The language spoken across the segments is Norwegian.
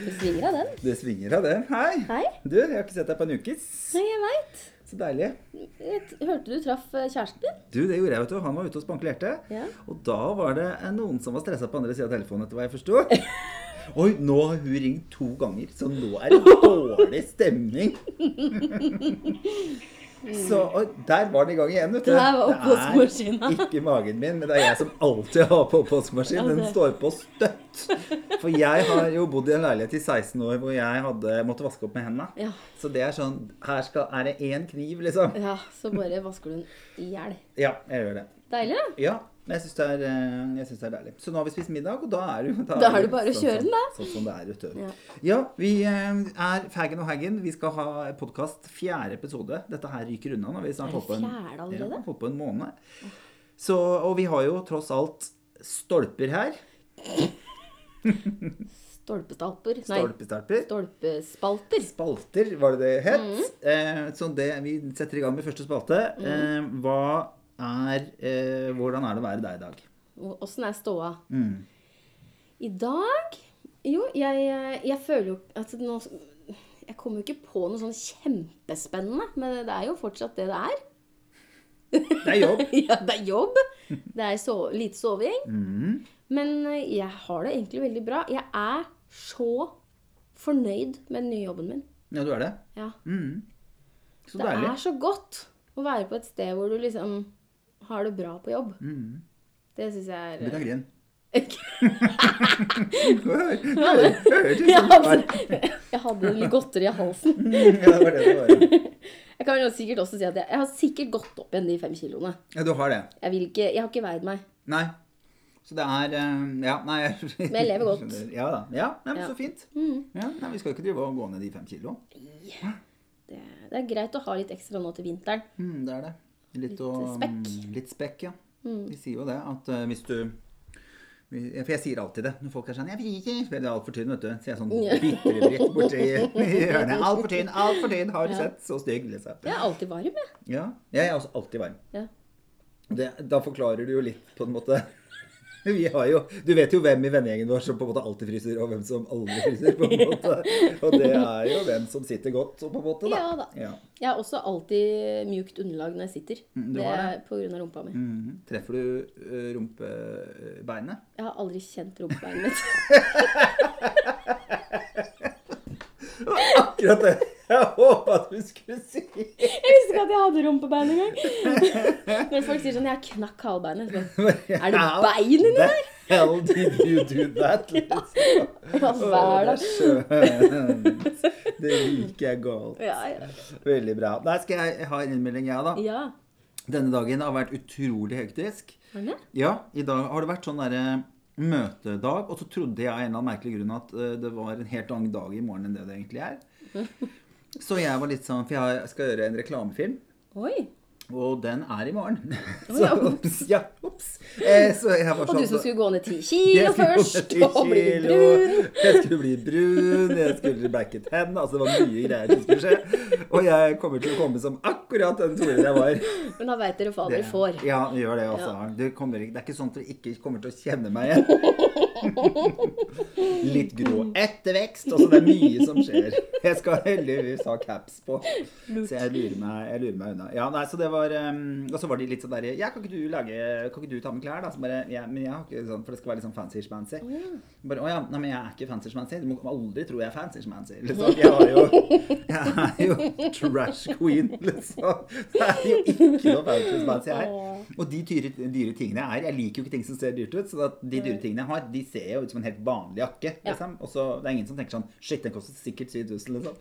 Det svinger av den. Det svinger av den. Hei. Hei. Du, jeg har ikke sett deg på en ukes. Nei, jeg vet. Så deilig. Hørte du traff eh, kjæresten din? Du, det gjorde jeg, vet du. Han var ute og spankulerte. Ja. Og da var det noen som var stressa på andre sida av telefonen, etter hva jeg forsto. Oi, nå har hun ringt to ganger, så nå er det dårlig stemning. Så og der var den i gang igjen, vet du. Oppvaskmaskina. Det er ikke magen min, men det er jeg som alltid har på oppvaskmaskin. Den står på støtt. For jeg har jo bodd i en leilighet i 16 år hvor jeg hadde, måtte vaske opp med hendene. Ja. Så det er sånn Her skal, er det én kniv, liksom. ja, så bare vasker du den i hjel. Ja, jeg gjør det. Deilig, da. Ja, men jeg syns det, eh, det er deilig. Så nå har vi spist middag, og da er det jo Da er det bare å kjøre den, da. Sånn, sånn som det er, vet du. Ja. Ja, vi eh, er Faggen og Haggen. Vi skal ha podkast fjerde episode. Dette her ryker unna når vi snart holdt på en. Ja, holdt på en måned. Så, og vi har jo tross alt stolper her. Stolpestalper. Nei, Stolpestalper. stolpespalter. Spalter, var det det het. Mm. Eh, så det, vi setter i gang med første spalte. Eh, hva er eh, Hvordan er det å være deg i dag? Åssen er ståa? Mm. I dag Jo, jeg, jeg føler jo at nå Jeg kommer jo ikke på noe sånn kjempespennende, men det er jo fortsatt det det er. Det er jobb. ja, det er jobb. Det er so lite soving. Mm. Men eh, jeg har det egentlig veldig bra. Jeg er så fornøyd med den nye jobben min. Ja, du er det? Ja. Mm. Så Det deilig. er så godt å være på et sted hvor du liksom har det bra på jobb. Mm. Det syns jeg er Begynn å grine. jeg, hadde, jeg hadde litt godteri i halsen. det var det det var. Jeg kan jo sikkert også si at jeg, jeg har sikkert gått opp igjen de fem kiloene. Ja, du har det. Jeg, vil ikke, jeg har ikke veid meg. Nei. Så det er eh, Ja, nei Men jeg lever godt. Ja da. Ja, nei, men så fint. Mm. Ja, nei, vi skal jo ikke drive og gå ned de fem kilo. Det, det er greit å ha litt ekstra nå til vinteren. Mm, det er det. Litt, Litt å- spekk. Mm. mm, Litt spekk, ja. Vi sier jo det, at uh, hvis du For jeg sier alltid det når folk er sånn 'Jeg vil ikke for Det er altfor tynn, vet du. Så jeg er sånn bitre-dritt borti hjørnet. Altfor tynn, altfor tynn. Har du Ja. sett? Så stygg, liksom. Jeg er alltid varm, jeg. Ja. Jeg er også alltid varm. Ja. Det, da forklarer du jo litt, på en måte. Vi har jo, Du vet jo hvem i vennegjengen vår som på en måte alltid fryser, og hvem som aldri fryser. på en måte. Og det er jo hvem som sitter godt, på en måte. da. Ja da. Ja. Jeg har også alltid mjukt underlag når jeg sitter. Mm, du det har er på grunn av rumpa mi. Mhm. Treffer du uh, rumpebeinet? Jeg har aldri kjent rumpebeinet mitt. Akkurat det jeg håpa du skulle si. Jeg visste ikke at jeg hadde rumpebein engang. Når folk sier sånn 'Jeg knakk halebeinet', så Er det bein inni der? hell did you do that? Liksom. Hva Å, var det er liker jeg godt. Ja, ja. Veldig bra. Der skal jeg ha en innmelding, jeg, da. ja. Denne dagen har vært utrolig hektisk. Det? Ja, i dag har det vært sånn derre møtedag, og så trodde jeg av en eller annen merkelig grunn at eh, det var en helt annen dag i morgen enn det det egentlig er. Så jeg var litt sånn For jeg skal gjøre en reklamefilm. Oi. Og den er i morgen. Så ja, ops. Ja, ops. Eh, så jeg var Og du som sånn skulle gå ned ti kilo først, kilo, og bli brun. Jeg skulle bli brun, jeg skulle blacke tenn Altså det var mye greier som skulle skje. Og jeg kommer til å komme som akkurat den Tore jeg var. Men da veit dere hva dere får. Ja, gjør det også. Ja. Det, kommer, det er ikke sånn at dere ikke kommer til å kjenne meg igjen. Litt grå ettervekst. Altså, det er mye som skjer. Jeg skal heldigvis ha caps på, så jeg lurer meg, jeg lurer meg unna. Ja, nei, så det var, um, Og så var de litt sånn der Ja, kan ikke du lage Kan ikke du ta med klær, da? Så bare, ja, men jeg har ikke sånn, For det skal være litt sånn fancy-schmancy. Bare, å ja, nei, men jeg er ikke fancy-schmancy. Du må aldri tro jeg er fancy-schmancy. Liksom. Jeg, har jo, jeg er jo trash queen, liksom. Det er jo ikke noe fancy-schmancy her. Og de dyre, dyre tingene jeg er Jeg liker jo ikke ting som ser dyrt ut. Så de dyre tingene jeg har, de ser jo ut som en helt vanlig jakke. Ja. Liksom. Og så det er ingen som tenker sånn Shit, den koster sikkert 7000, liksom.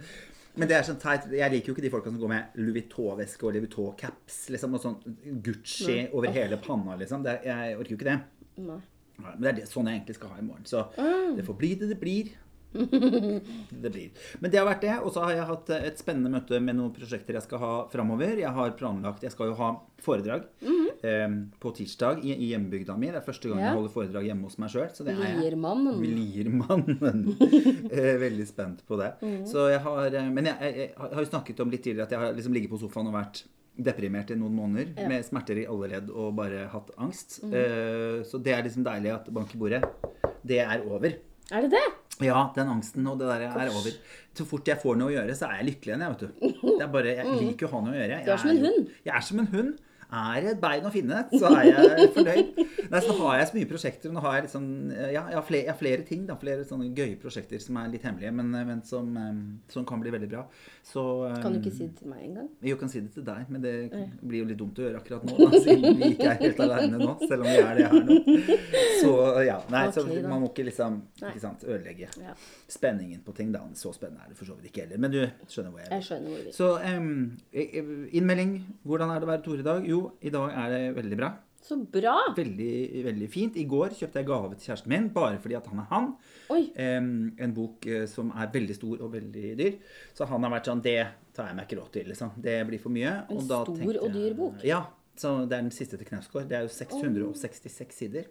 Men det er sånn teit Jeg liker jo ikke de folka som går med Louis Vuitton-veske og Louis Vuitton-caps, liksom. Og sånn Gucci over hele panna, liksom. Det, jeg orker jo ikke det. Nei. Nei, Men det er det, sånn jeg egentlig skal ha i morgen. Så Mm. det får bli det det blir. Det blir. Men det har vært det. Og så har jeg hatt et spennende møte med noen prosjekter jeg skal ha framover. Jeg har planlagt Jeg skal jo ha foredrag eh, på tirsdag i, i hjembygda mi. Det er første gang Ja. jeg holder foredrag hjemme hos meg sjøl. Er. Liermannen. Liermannen. Veldig spent på det. Så jeg har eh, Men jeg, jeg, jeg har jo snakket om litt tidligere at jeg har liksom ligget på sofaen og vært deprimert i noen måneder Ja. med smerter i alle ledd og bare hatt angst. Eh, så det er liksom deilig at bank i bordet, det er over. Er det det? Ja, den angsten og det der er over. Så fort jeg får noe å gjøre, så er jeg lykkelig igjen, jeg, vet du. Det er bare, Jeg liker å ha noe å gjøre. Jeg Du er som en hund. Jeg er som en hund. Er det et bein å finne, så er jeg fornøyd. Nei, så har jeg så mye prosjekter. Nå har jeg sånn, ja, jeg har flere, jeg har flere ting. da, Flere sånne gøye prosjekter som er litt hemmelige, men, men som, eh, som kan bli veldig bra. Så, eh, Kan du ikke si det til meg engang? jeg kan si det til deg, men det blir jo litt dumt å gjøre akkurat nå. Da, siden vi ikke er helt aleine nå, selv om vi er det her nå. Så ja, nei, så man må ikke liksom ikke sant, ødelegge Ja. spenningen på ting. da. Så spennende er det for så vidt ikke heller. Men du skjønner hvor jeg Jeg skjønner hvor jeg vil. Så eh, eh, innmelding. Hvordan er det å være Tore i dag? Jo, i dag er det veldig bra. Så bra! Veldig, veldig fint. I går kjøpte jeg gave til kjæresten min, bare fordi at han er han. Em, en bok eh, som er veldig stor og veldig dyr. Så han har vært sånn Det tar jeg meg ikke råd til, liksom. Det blir for mye. En Og stor og dyr bok? Ja. Så det er den siste til Knausgård. Det er jo 666 sider.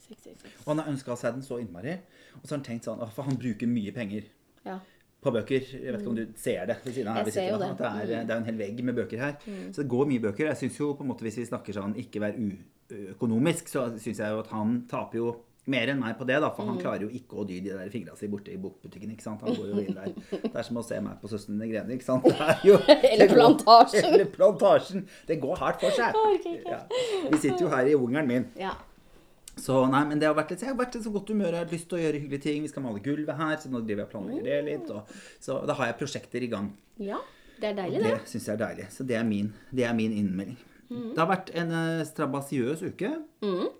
Seks, seks, seks. Og han har ønska seg den så innmari. Og så har han tenkt sånn For han bruker mye penger Ja. På bøker. Jeg vet ikke om du ser det ved siden av her. Jeg ser jo det. Mm. Det er, det er en hel vegg med bøker her. Så det går mye bøker. Jeg synes jo på en måte Hvis vi snakker sånn ikke være uøkonomisk, så syns jeg jo at han taper jo mer enn meg på det, da, for Mm. han klarer jo ikke å dy de der fingra si borte i bokbutikken. ikke sant? Han går jo inn der. Det er som å se meg på Søstrene Grene, ikke sant? Er jo, Eller Plantasjen. Eller Plantasjen. Det går hardt for seg. Ja. Vi sitter jo her i jungelen min. ja. Så nei, men det har vært litt, jeg har vært i så godt humør. Jeg har lyst til å gjøre hyggelige ting. Vi skal male gulvet her, så nå driver jeg og planlegger det litt. Og, så da har jeg prosjekter i gang. Ja, det er deilig, Det det. syns jeg er deilig. Så det er min, det er min innmelding. Det har vært en eh, strabasiøs uke.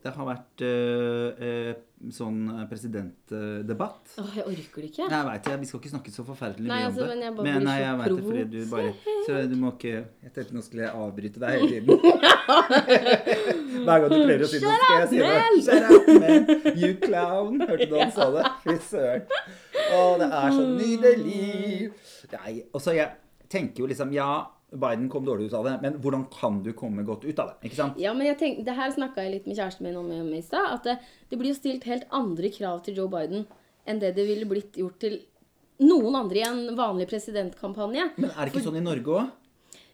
Det har vært uh, uh, sånn presidentdebatt. Åh, jeg orker det ikke. Nei, Jeg vet, jeg, vi skal ikke snakke så forferdelig mye altså, om det. men jeg bare blir nei, jeg vet det fordi du bare Så du må ikke Jeg tenkte nå skulle jeg avbryte deg hele tiden. Hver gang du pleier å si noe, skal jeg si det. Shut up, man! You clown! Hørte du han sa det? Fy søren. Å, det er så nydelig! Nei, og så jeg tenker jo liksom Ja, Biden kom dårlig ut av det, men hvordan kan du komme godt ut av det? Ikke sant? Ja, men jeg tenk, det her snakka jeg litt med kjæresten min om i stad. At det, det blir jo stilt helt andre krav til Joe Biden enn det det ville blitt gjort til noen andre i en vanlig presidentkampanje. Men er det ikke sånn i Norge òg?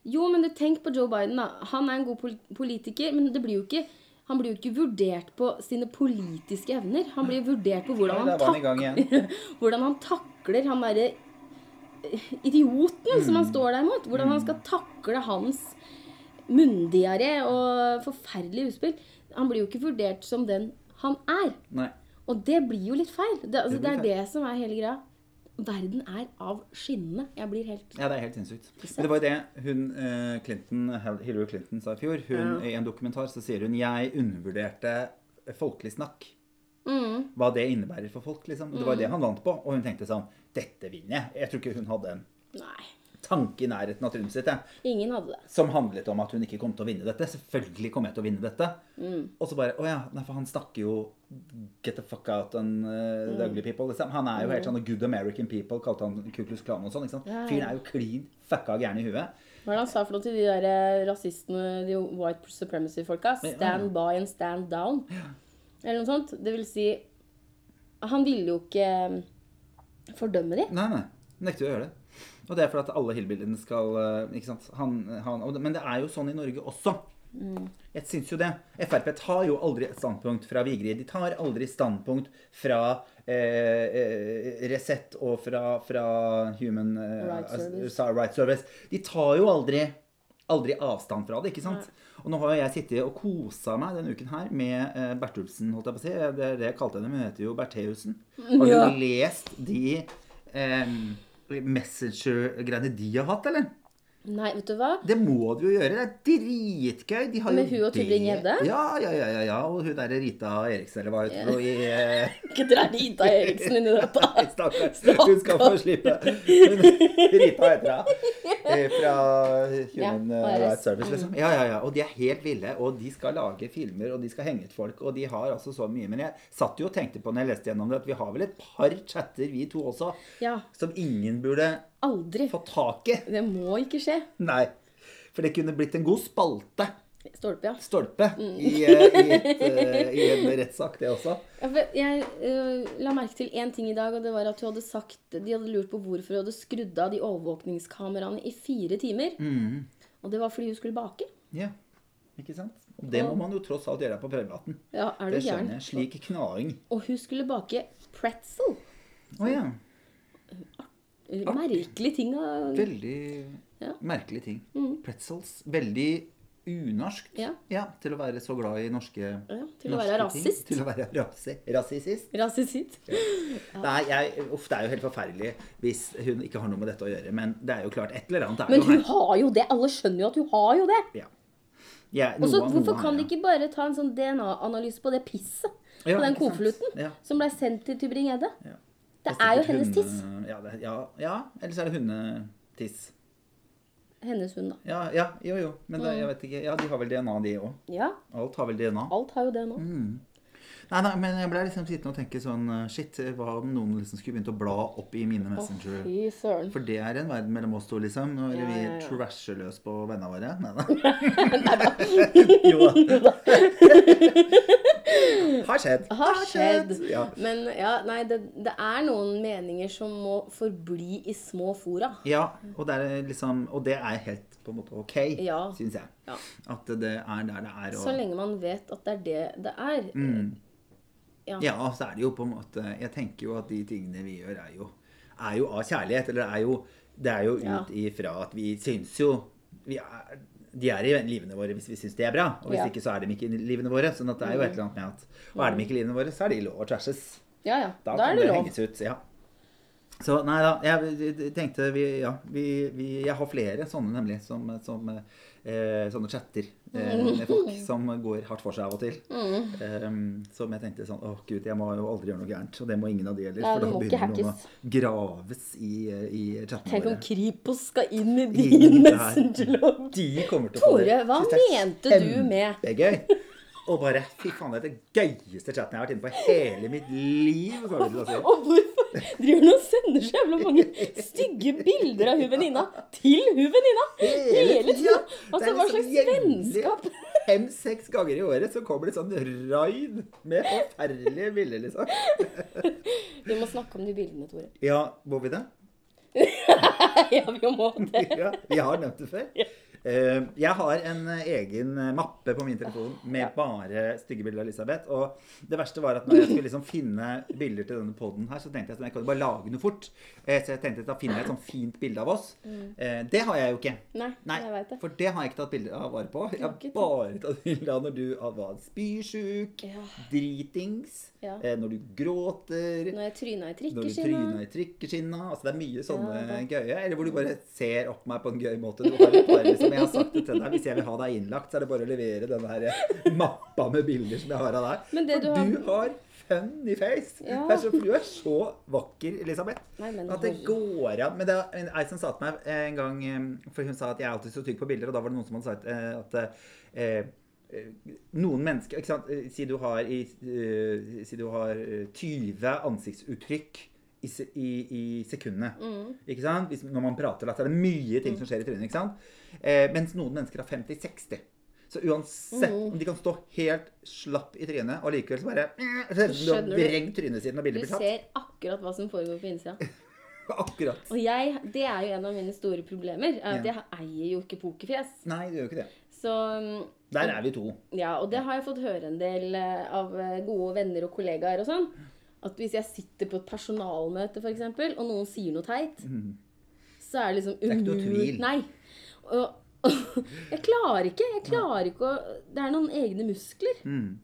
Jo, men du, tenk på Joe Biden, da. Han er en god pol- politiker, men det blir jo ikke han blir jo ikke vurdert på sine politiske evner. Han blir vurdert på hvordan han, tak hvordan han takler han derre idioten som Mm. han står der mot. Hvordan han skal takle hans munndiaré og forferdelige utspill. Han blir jo ikke vurdert som den han er. Nei. Og det blir jo litt feil. Det, altså, Det det, er er det som er hele greia. Verden er av skinnene. Jeg blir helt Ja, det er helt sinnssykt. Det var jo det hun eh, Clinton, Hillary Clinton sa i fjor. Hun, I en dokumentar så sier hun 'Jeg undervurderte folkelig snakk'. mm, Hva det innebærer for folk. liksom. Det var det han vant på. Og hun tenkte sånn 'Dette vinner jeg'. Jeg tror ikke hun hadde en Nei. tanke i nærheten av trynet sitt. Ingen hadde det. Som handlet om at hun ikke kom til å vinne dette. Selvfølgelig kommer jeg til å vinne dette. Mm. Og så bare Å ja, nei, for han snakker jo Get the fuck out and uh, Mm. the ugly people. Liksom. Han er jo helt sånn Good American people, kalte han Kuklus Klan og sånn. Ja, ja. Fyren er jo klin fucka gæren i huet. Hva er det han sa for noe til de der eh, rasistene, de white supremacy-folka? Stand by and stand down. Eller noe sånt. Det vil si Han ville jo ikke fordømme de. Nei, nei. Nekter å gjøre det. Og det er for at alle hillbillyene skal eh, ikke sant? Han, han, Men det er jo sånn i Norge også. Jeg syns jo det. Frp tar jo aldri et standpunkt fra Vigrid. De tar aldri standpunkt fra eh, eh, Resett og fra, fra Human eh, Rights Service. Right Service. De tar jo aldri, aldri avstand fra det, ikke sant? Og nå har jeg sittet og kosa meg denne uken her med eh, holdt jeg på å si. Det er det jeg kalte henne, men hun heter jo Bertheussen. Har du Ja. lest de eh, Messenger-greiene de har hatt, eller? Nei, vet du hva? Det må du jo gjøre. Det er dritgøy. De har Med hun og Tybring-Gjedde? Ja, ja, ja, ja, ja. Og hun derre Rita Eriksen, eller hva hun heter. i, eh, Ikke dra Rita Eriksen inn i dette. Stakkars. Hun skal få slippe. Rita heter hun. Eh, Fra Human eh, Rights Service, liksom. Ja, ja, ja. Og de er helt ville. Og de skal lage filmer, og de skal henge ut folk. Og de har altså så mye. Men jeg satt jo og tenkte på når jeg leste gjennom det, at vi har vel et par chatter, vi to også, Ja, som ingen burde aldri. få taket. Det må ikke skje. Nei. For det kunne blitt en god spalte. Stolpe, ja. stolpe i, eh, i, et, eh, i en rettssak, det også. Ja, Jeg uh, la merke til én ting i dag, og det var at du hadde sagt De hadde lurt på hvorfor du hadde skrudd av de overvåkningskameraene i fire timer. Mm. Og det var fordi hun skulle bake. Ja, ikke sant? Og det må man jo tross alt gjøre på prøvematen. Ja, er du Det skjønner jeg. Slik knaing. Og hun skulle bake pretzel. Å ja. Merkelig ting Veldig Ja. merkelig ting. Mm. Pretzels. Veldig unorskt. Ja. til å være så glad i norske ja, Til å være være ting. rasist. Til å være rasi rasist. Rasist. Nei, jeg, uff, det er jo helt forferdelig hvis hun ikke har noe med dette å gjøre. Men det er jo klart, et eller annet er Men hun her. har jo det. Alle skjønner jo at hun har jo det. Ja. Ja, Og så Hvorfor noe kan de ikke bare ta en sånn DNA-analyse på det pisset? Ja, på den Ja. som ble sendt til Tybring-Gjedde? Ja. Det Det er jo hennes hunde- tiss. Ja, det, ja, ja, eller så er det hundetiss. Hennes hund, da. Ja, ja, jo, jo. Men det, jeg vet ikke. Ja, de har vel DNA, de òg. Ja, Alt har vel DNA. alt har jo DNA. Mm. Nei, nei, men jeg ble liksom sittende og tenke sånn eh, Shit, hva om noen liksom skulle begynt å bla opp i mine Messenger? Oh. For det er en verden mellom oss to, liksom. Når Ja, vi ja, ja. trasher løs på vennene våre. Nei da. jo da. Har skjedd. Har skjedd. Ja. Men ja, nei, det, det er noen meninger som må forbli i små fora. ja, og det er liksom Og det er helt på en måte ok, Ja. syns jeg. Ja. At det er der det er. Så lenge man vet at det er det det er. Mm. Ja. Ja, så er det jo på en måte Jeg tenker jo at de tingene vi gjør, er jo, er jo av kjærlighet. Eller er jo, det er jo ut ifra at vi syns jo vi er, De er i livene våre hvis vi syns de er bra. Og hvis Ja. ikke, så er de ikke i livene våre. Sånn at det er jo et eller annet med at Og er de ikke i livene våre, så er de lov å trashes. Ja, ja. Da, Da, er det lov. henges ut. Ja. Så nei da, jeg tenkte vi, ja, vi, vi Jeg har flere sånne nemlig, som, som eh, sånne chatter eh, med folk som går hardt for seg av og til. Mm. Eh, som jeg tenkte sånn Å, gud, jeg må jo aldri gjøre noe gærent. Og det må ingen av de heller. For da begynner noen å graves i, i chattene Tenk om. Kripos skal inn i din der. messengerlogg. De kommer til å få Tore, hva det mente du med Kjempegøy. Og bare Fy faen, det er den gøyeste chatten jeg har vært inne på i hele mitt liv. Si. Og hvorfor driver hun og sender så jævla mange stygge bilder av hun venninna til hun venninna? Hele tida! Altså, hva slags vennskap? Fem-seks ganger i året så kommer det sånn raid med forferdelige bilder, liksom. Vi må snakke om de bildene, Tore. Ja, må vi det? Ja, vi må det. Ja, vi har nevnt det før. Eh, Jeg har en eh, egen eh, mappe på min telefon med bare stygge bilder av Elisabeth. Og det verste var at når jeg skulle liksom finne bilder til denne poden her, så tenkte jeg at jeg kan bare lage noe fort. Så jeg tenkte at da finner jeg et sånn fint bilde av oss. Eh, Det har jeg jo ikke. Nei, Nei, jeg vet det. for det har jeg ikke tatt bilde av vare på. Jeg har bare tatt bilde av når du var spysjuk, dritings, Ja. eh, når du gråter, Når jeg tryna i når du trikkeskinna. i trikkeskinna. Altså det er mye sånne Ja, gøye. Eller hvor du bare ser opp meg på en gøy måte. Du har et par, liksom, jeg har sagt det til deg, Hvis jeg vil ha deg innlagt, så er det bare å levere denne her mappa med bilder som jeg har av deg. Men det For du har- du har funny face. Ja. Så, du er så vakker, Elisabeth. Nei, men At det går an. Men det er ei som sa til meg en gang eh, For hun sa at jeg er alltid så tygg på bilder, og da var det noen som hadde sagt eh, at eh, eh, noen mennesker ikke sant? Eh, Si du har, i, uh, si du har eh, 20 ansiktsuttrykk i, i, i sekundene. Mm. Ikke sant? Hvis, når man prater, da, så er det mye ting som skjer i trynet. ikke sant? Eh, mens noen mennesker har 50-60. Så uansett Mm. om de kan stå helt slapp i trynet, og likevel så bare så Du Skjønner du? trynet siden, og Du bildet blir tatt. ser akkurat hva som foregår på innsida. Akkurat. Og jeg, det er jo en av mine store problemer. er At Ja. jeg eier jo ikke pokerfjes. Nei, det gjør ikke det. Så mm, Der er vi to. Ja, og det har jeg fått høre en del eh, av eh, gode venner og kollegaer og sånn. At hvis jeg sitter på et personalmøte, f.eks., og noen sier noe teit, så er det liksom er ikke noe tvil. Nei. Og, og jeg klarer ikke. Jeg klarer ikke å Det er noen egne muskler Mm.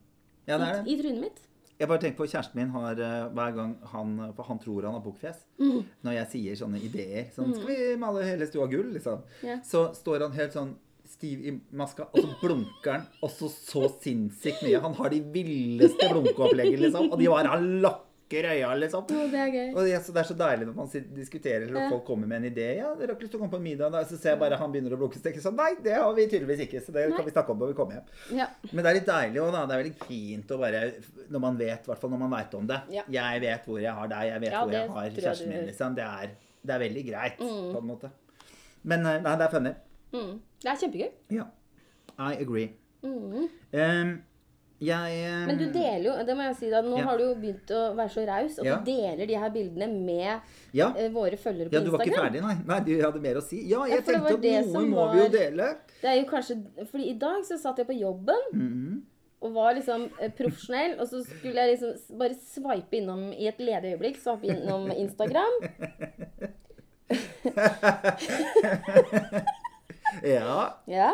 Ja, det er det. i, i trynet mitt. Jeg bare tenker på Kjæresten min har eh, hver gang han han tror han har bukkfjes. Mm. Når jeg sier sånne ideer Sånn Skal vi male hele stua gull? Liksom. yeah. Så står han helt sånn stiv i maska, og så blunker han også så sinnssykt mye. Han har de villeste blunkeoppleggene, liksom. Og de bare han lukker øya, liksom. Oh, det er gøy. Og det, så det er så deilig når man diskuterer, eller Ja. folk kommer med en idé. Ja, dere har ikke lyst til å komme på middag? Da? Så ser jeg bare han begynner å blunke. Så tenker jeg sånn, Nei, det har vi tydeligvis ikke. Så det Nei. kan vi snakke om når vi kommer hjem. Ja. Men det er litt deilig òg, da. Det er veldig fint å bare Når man vet, i hvert fall når man veit om det. Ja. Jeg vet hvor jeg har deg, jeg vet hvor jeg har kjæresten min, liksom. Det er, det er veldig greit, Mm. på en måte. Men eh, nei, det er funny. Mm. Det er kjempegøy. Ja. I agree. Mm. Um, jeg um, Men du deler jo, det må jeg si da, nå Ja. har du jo begynt å være så raus og Ja. du deler de her bildene med Ja. eh, våre følgere på Instagram. ja, du var ikke ferdig, nei? Nei, du hadde mer å si. Ja, jeg tenkte at noe må må vi jo dele. Det er jo kanskje, fordi i dag så satt jeg på jobben, Mhm. og var liksom eh, profesjonell. Og så skulle jeg liksom bare sveipe innom i et ledig øyeblikk. Sveipe innom Instagram. Ja. Ja.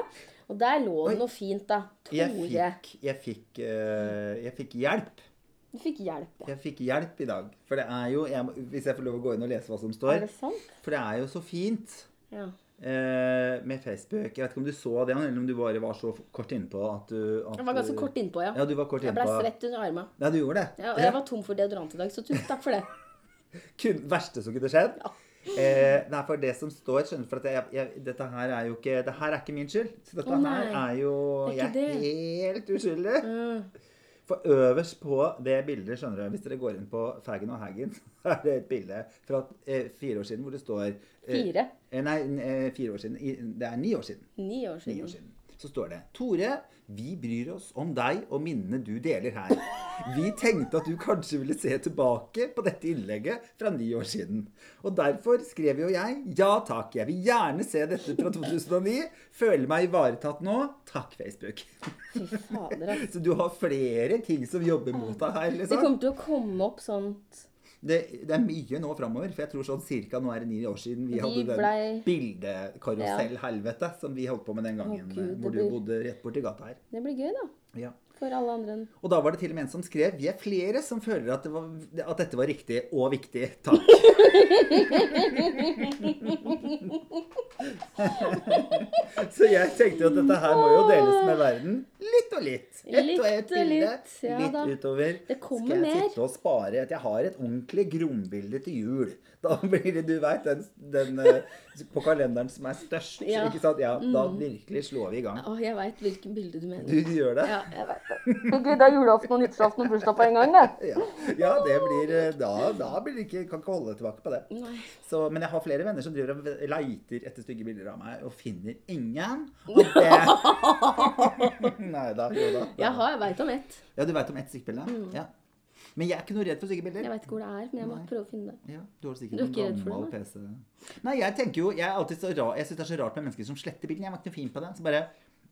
Og der lå det noe fint, da. Jeg fikk, jeg fikk, uh, jeg fikk hjelp. Du fikk hjelp, ja. Jeg fikk hjelp i dag. For det er jo jeg, Hvis jeg får lov å gå inn og lese hva som Er står. det sant? For det er jo så fint Ja. eh, med Facebook. Jeg vet ikke om du så det, eller om du bare var så kort innpå at du at Jeg var ganske kort innpå, ja. Ja, du var kort Jeg ble innpå. svett under armene. Ja, du gjorde det. Ja, og jeg var tom for deodorant i dag, så tusen takk for det. Kun, verste som kunne skjedd. Ja. Eh, nei, for det som står skjønner for at jeg, jeg, Dette her er jo ikke Det her er ikke min skyld. Så dette oh, her er jo er Jeg er helt uskyldig. Uh. For øverst på det bildet, skjønner du, hvis dere går inn på Faggen og Haggen, så er det et bilde fra eh, fire år siden hvor det står eh, Fire. Eh, nei, eh, fire år siden. Det er ni år siden. Ni år siden. Ni år siden. Så står det Tore, vi bryr oss om deg og minnene du deler her. Vi tenkte at du kanskje ville se tilbake på dette innlegget fra ni år siden. Og derfor skrev jo jeg ja takk, jeg vil gjerne se dette fra 2009. Føler meg ivaretatt nå. Takk, Facebook. Fy fader, altså. Så du har flere ting som jobber mot deg her, liksom. Det kommer til å komme opp sånt Det, det er mye nå framover. For jeg tror sånn cirka nå er det ni år siden vi Vi hadde den blei- bildekarusell-helvete som vi holdt på med den gangen. oh, Gud, hvor du blir- bodde rett borti gata her. Det blir gøy, da. Ja. For alle andre Og da var det til og med en som skrev Vi er flere som føler at, det var, at dette var riktig og viktig. Takk. Så jeg tenkte jo at dette her må jo deles med verden. Litt og litt. Ett og ett bilde. litt, ja litt utover. Det kommer mer. Skal jeg sitte og spare at jeg har et ordentlig grombilde til jul. Da blir det, du veit, den, den eh, på kalenderen som er størst. Ja. Mm. Ikke sant? Ja, Da virkelig slår vi i gang. Å, jeg veit hvilken bilde du mener. Du du gjør det? Ja, jeg vet det. Gud, det er julaften og nyttårsaften og bursdag på en gang, det. Ja, ja det blir eh, Da, da blir det ikke, kan ikke holde tilbake på det. Så, men jeg har flere venner som driver og leiter etter stygge bilder av meg, og finner ingen. Og det Nei da. Jo da. Jeg har, jeg veit om ett. Ja, du veit om ett stygt Mm. Ja. Men jeg er ikke noe redd for sykebilder. Jeg veit ikke hvor det er, men jeg må Nei. prøve å finne det. Ja, du har sikkert er en gammel PC. Nei, jeg tenker jo Jeg er alltid så rar, jeg syns det er så rart med mennesker som sletter bildene. Jeg var ikke noe fin på det. Så bare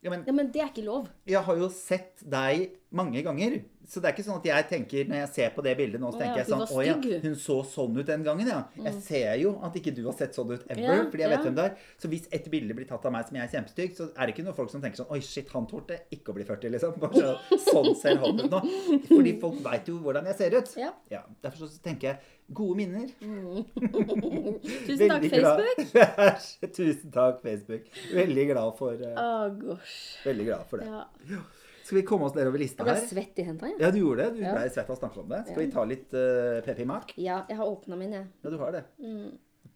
ja, men Ja, Men det er ikke lov. jeg har jo sett deg mange ganger. Så det er ikke sånn at jeg tenker, når jeg ser på det bildet nå, så tenker ja, jeg sånn Å ja, hun så sånn ut den gangen, ja. Jeg ser jo at ikke du har sett sånn ut ever, yeah, fordi jeg vet yeah. hvem det er. Så hvis et bilde blir tatt av meg som jeg er kjempestygg, så er det ikke noen folk som tenker sånn Oi, shit, han tålte ikke å bli 40, liksom. Bare sånn, sånn ser han ut nå. Fordi folk veit jo hvordan jeg ser ut. Ja. Ja, Derfor så tenker jeg gode minner. Tusen takk, Facebook. Tusen takk, Facebook. Veldig glad for, uh, gosh. veldig glad for det. Ja. Skal vi komme oss nedover lista Jeg ble her? svett i hendene, Ja. Ja, du gjorde det. Du Ja. ble svett av å snakke om det. Skal vi ta litt uh, Peppi Mac? Ja, jeg har åpna min, jeg. Ja, du har det.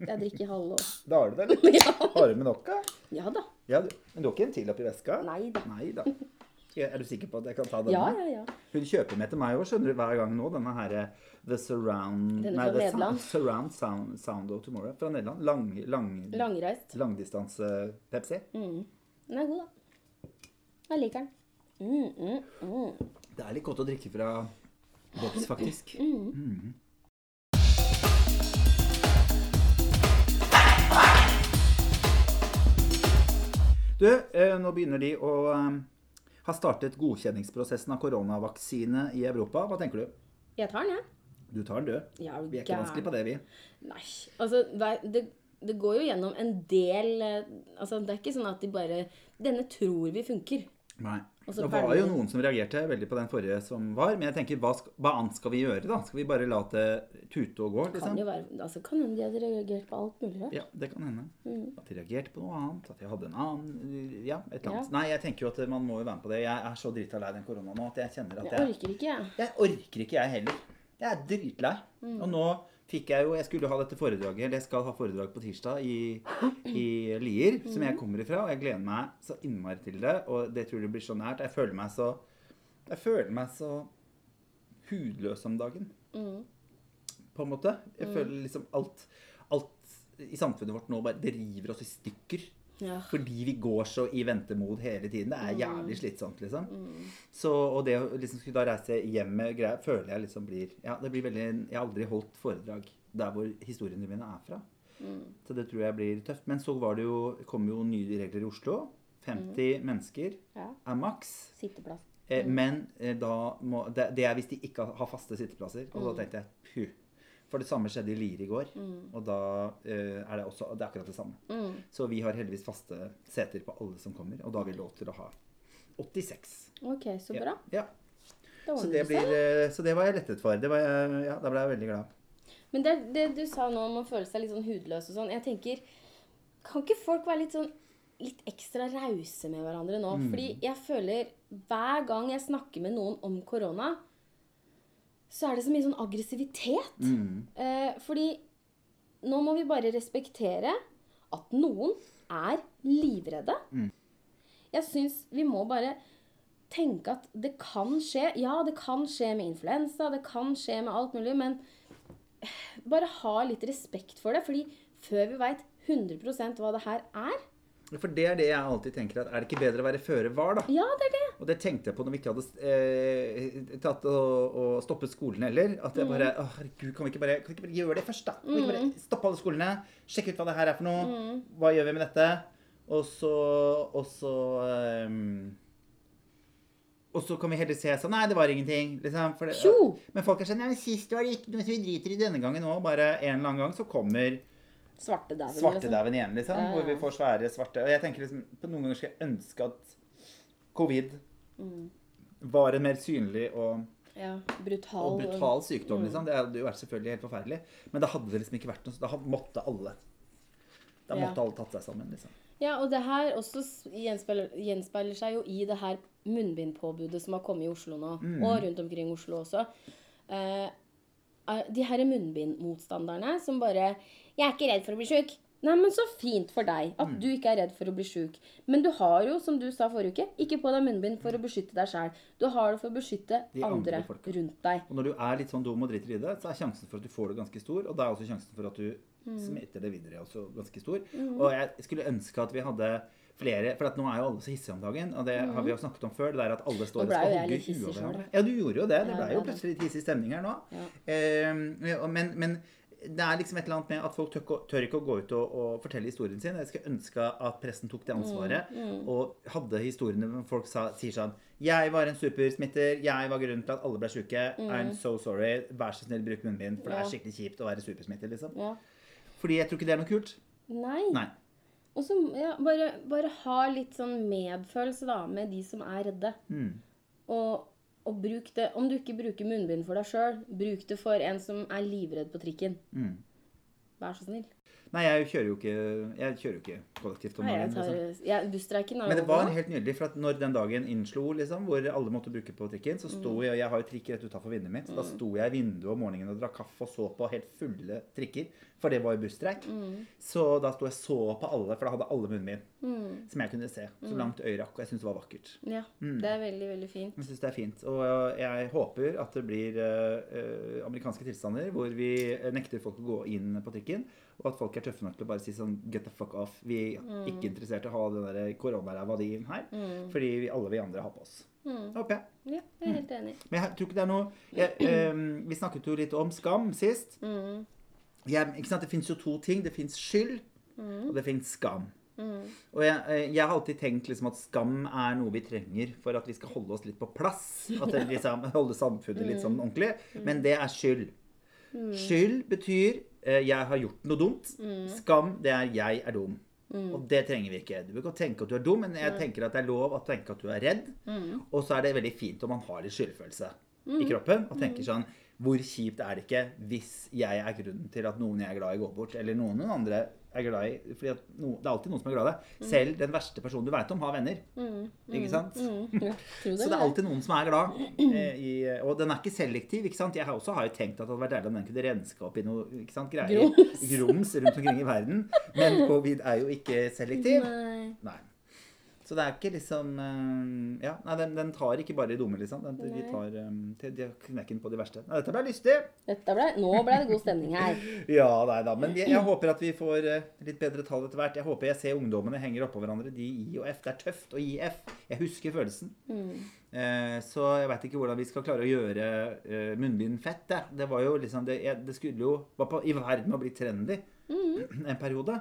Jeg drikker halve år. Da har du det, eller? Ja. Har du med nok, da? Ja da. Ja, du. Men du har ikke en til oppi veska? Nei da. Nei da. Er du sikker på at jeg kan ta denne? Ja, ja, ja. Hun kjøper med til meg òg, skjønner du, hver gang nå. Denne her eh, The Surround Denne fra Nederland. Sound, surround sound, sound of Tomorrow fra Nederland. Lang, lang, Langreist. langdistanse-Pepsi. Mm. Den er god, da. Jeg liker den. Mm, mm, mm. Det er litt godt å drikke fra boks, faktisk. Mm. Du, eh, nå begynner de å eh, ha startet godkjenningsprosessen av koronavaksine i Europa. Hva tenker du? Jeg tar den, jeg. Du tar den du. Ja, Vi er ikke vanskelig på det, vi. Nei. Altså, det, det går jo gjennom en del eh, Altså, det er ikke sånn at de bare Denne tror vi funker. Nei. Det var jo noen som reagerte veldig på den forrige som var. Men jeg tenker, hva, skal, hva annet skal vi gjøre, da? Skal vi bare la det tute og gå? Kan liksom? jo være, altså, kan hende de hadde reagert på alt mulig rart. Ja, det kan hende. Mm. At de reagerte på noe annet. At de hadde en annen Ja, et eller annet. Ja. Nei, jeg tenker jo at man må jo være med på det. Jeg er så drita lei den korona nå at jeg kjenner at Jeg jeg orker ikke, jeg. Jeg orker ikke, jeg heller. Jeg er dritlei. Mm. Og nå fikk jeg jo Jeg skulle ha dette foredraget, eller jeg skal ha foredrag på tirsdag i, i Lier, som Mm. jeg kommer ifra. Og jeg gleder meg så innmari til det. Og det tror jeg blir så nært. Jeg føler meg så Jeg føler meg så hudløs om dagen, Mm. på en måte. Jeg føler liksom alt Alt i samfunnet vårt nå bare Det river oss i stykker. Ja. Fordi vi går så i ventemod hele tiden. Det Mm. er jævlig slitsomt, liksom. Så, og det å liksom skulle da reise hjem med greier, føler jeg liksom blir Ja, det blir veldig Jeg har aldri holdt foredrag der hvor historiene mine er fra. Mm. Så det tror jeg blir tøft. Men så var det jo, kom jo nye regler i Oslo. 50 mennesker ja. er maks. Sitteplass. Eh, Men eh, da må, det, det er hvis de ikke har faste sitteplasser. Og da tenkte jeg puh. For det samme skjedde i Lier i går. Og da eh, er det også det er akkurat det samme. Så vi har heldigvis faste seter på alle som kommer. Og da har vi lov til å ha 86. Ok, så bra. Ja. Da Så, det det blir, eh, så det var jeg lettet for. Det var, ja, da ble jeg veldig glad. Men det, det du sa nå om å føle seg litt sånn hudløs og sånn, jeg tenker Kan ikke folk være litt sånn litt ekstra rause med hverandre nå? Fordi jeg føler hver gang jeg snakker med noen om korona, så er det så mye sånn aggressivitet. Eh, fordi nå må vi bare respektere at noen er livredde. Jeg syns vi må bare tenke at det kan skje. Ja, det kan skje med influensa, det kan skje med alt mulig, men bare ha litt respekt for det. Fordi før vi veit 100% hva det her er For det er det jeg alltid tenker. at Er det ikke bedre å være føre var, da? Ja, det er det. Og det tenkte jeg på når vi ikke hadde eh, tatt og, og stoppet skolen heller. At jeg bare mm. herregud, kan vi ikke bare, kan vi ikke bare gjøre det først, da? Kan vi ikke bare stoppe alle skolene? Sjekke ut hva det her er for noe? Hva gjør vi med dette? Og så Og så um, og så kan vi heller se sånn Nei, det var ingenting. Liksom, det, men folk er sånn men sist var det ikke noe, så vi driter i denne gangen òg. Bare en eller annen gang så kommer Svartedauden. liksom. igjen, liksom. Ja, ja. Hvor vi får svære svarte Og jeg tenker liksom på Noen ganger skulle jeg ønske at covid Mm. var en mer synlig og, Ja, brutal. og brutal sykdom, liksom. Det hadde jo vært selvfølgelig helt forferdelig. Men da hadde det liksom ikke vært noe Da måtte alle Da måtte alle tatt seg sammen, liksom. Ja, og det her også gjenspeiler, gjenspeiler seg jo i det her munnbindpåbudet som har kommet i Oslo nå, Mm. og rundt omkring Oslo også. Eh, de her munnbindmotstanderne som bare 'Jeg er ikke redd for å bli sjuk'. Nei, men så fint for deg at Mm. du ikke er redd for å bli sjuk. Men du har jo, som du sa forrige uke, ikke på deg munnbind for å beskytte deg sjæl. Du har det for å beskytte De andre andre rundt deg. Og når du er litt sånn dum og driter i det, så er sjansen for at du får det ganske stor. Og da er også sjansen for at du Mm. smitter det videre også ganske stor. Og jeg skulle ønske at vi hadde flere For at nå er jo alle så hissige om dagen, og det har vi jo snakket om før. Det er at alle står Mm. Og skal hogge huet av hverandre. Ja, du gjorde jo det. Det ble jo plutselig litt hissig stemning her nå. Ja. Eh, men, men det er liksom et eller annet med at folk tør, tør ikke å gå ut og, og fortelle historien sin. Jeg skulle ønske at pressen tok det ansvaret Mm, og hadde historiene hvor folk sa, sier sånn 'Jeg var en supersmitter. Jeg var grunnen til at alle ble sjuke. I'm so sorry. Vær så snill, bruk munnbind.' For det Mm. Er skikkelig kjipt å være supersmitter, liksom. Ja. Fordi jeg tror ikke det er noe kult. Nei. Nei. Og så ja, bare, bare ha litt sånn medfølelse da, med de som er redde. Mm. Og, og bruk det Om du ikke bruker munnbind for deg sjøl, bruk det for en som er livredd på trikken. Mm. Vær så snill. Nei, jeg kjører jo ikke, jeg kjører jo ikke kollektivt om tar, Liksom. ja, Busstreiken Men det var helt nydelig, for at når den dagen innslo, liksom, hvor alle måtte bruke på trikken, så Mm. sto jeg, og jeg har jo trikk rett utafor vinduet mitt, så da sto jeg i vinduet om morgenen og drakk kaffe og så på helt fulle trikker, for det var jo busstreik. Mm. Så da sto jeg så på alle, for da hadde alle munnbind, som jeg kunne se, Mm. så langt øyet rakk, og jeg syns det var vakkert. Ja, Mm. det er veldig, veldig fint. Jeg synes det er fint, og jeg håper at det blir eh, eh, amerikanske tilstander hvor vi eh, nekter folk å gå inn på trikken, og at folk er tøffe nok til å bare si sånn get the fuck off. Vi er Mm. ikke interessert i å ha den der koronaræva di her, fordi vi, alle vi andre har på oss. Mm. Håper jeg. Ja, jeg er helt enig. Men jeg tror ikke det er noe jeg, eh, Vi snakket jo litt om skam sist. Mm. Jeg, ikke sant? Det fins jo to ting. Det fins skyld, Mm. og det fins skam. Og jeg, eh, jeg har alltid tenkt liksom at skam er noe vi trenger for at vi skal holde oss litt på plass. At det liksom, Holde samfunnet litt sånn ordentlig. Men det er skyld. Skyld betyr 'jeg har gjort noe dumt'. Skam, det er 'jeg er dum'. Og det trenger vi ikke. Du bør godt tenke at du er dum, men jeg tenker at det er lov å tenke at du er redd. Og så er det veldig fint om man har litt skyldfølelse i kroppen. Og tenker sånn Hvor kjipt er det ikke hvis jeg er grunnen til at noen jeg er glad i, går bort? Eller noen, noen andre er glad i For no, Det er alltid noen som er glad i deg. Selv den verste personen du veit om, har venner. Ikke sant? Mm. Ja, det Så det er alltid noen som er glad. Eh, i, og den er ikke selektiv. ikke sant? Jeg har også har jo tenkt at det hadde vært deilig om den kunne renske opp i noe ikke sant, greier. Grums rundt omkring i verden. Men covid er jo ikke selektiv. Nei. Nei. Så det er ikke liksom eh, Ja, nei, den, den tar ikke bare de dumme, liksom. Den, de Nei. tar um, har knekken på de verste. Nei, dette ble lystig! Dette ble, nå ble det god stemning her. Ja, nei da. Men jeg, jeg håper at vi får eh, litt bedre tall etter hvert. Jeg håper jeg ser ungdommene henger oppå hverandre. De I og F. Det er tøft å gi F. Jeg husker følelsen. Eh, så jeg veit ikke hvordan vi skal klare å gjøre eh, munnbind fett. Det, det var jo liksom Det, jeg, det skulle jo Var på, i ferd med å bli trendy en periode.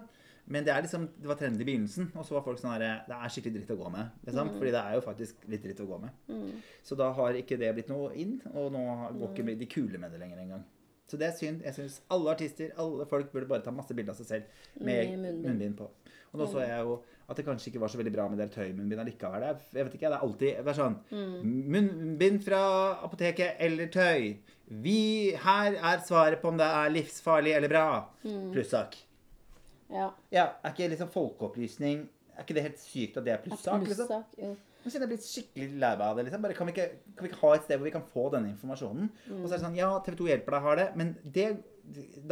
Men det liksom, det var trendy i begynnelsen, og så var folk sånn her Det er skikkelig dritt å gå med. Liksom, Fordi det er jo faktisk litt dritt å gå med. Så da har ikke det blitt noe inn, og nå går ikke de kule med det lenger engang. Så det er synd. Jeg syns alle artister, alle folk burde bare ta masse bilder av seg selv med, munnbind. på. Og nå så jeg jo at det kanskje ikke var så veldig bra med det tøymunnbind allikevel. Det Jeg vet ikke, det er alltid det er sånn Munnbind fra apoteket eller tøy. Vi, her er svaret på om det er livsfarlig eller bra. Plussak. Ja. Ja, er ikke liksom folkeopplysning Er ikke det helt sykt at det er plussak? liksom? Jo. Nå kjenner jeg blitt skikkelig lei av det. liksom. Bare, kan, vi ikke, kan vi ikke ha et sted hvor vi kan få denne informasjonen? Og så er det sånn Ja, TV 2 hjelper deg, har det, men det,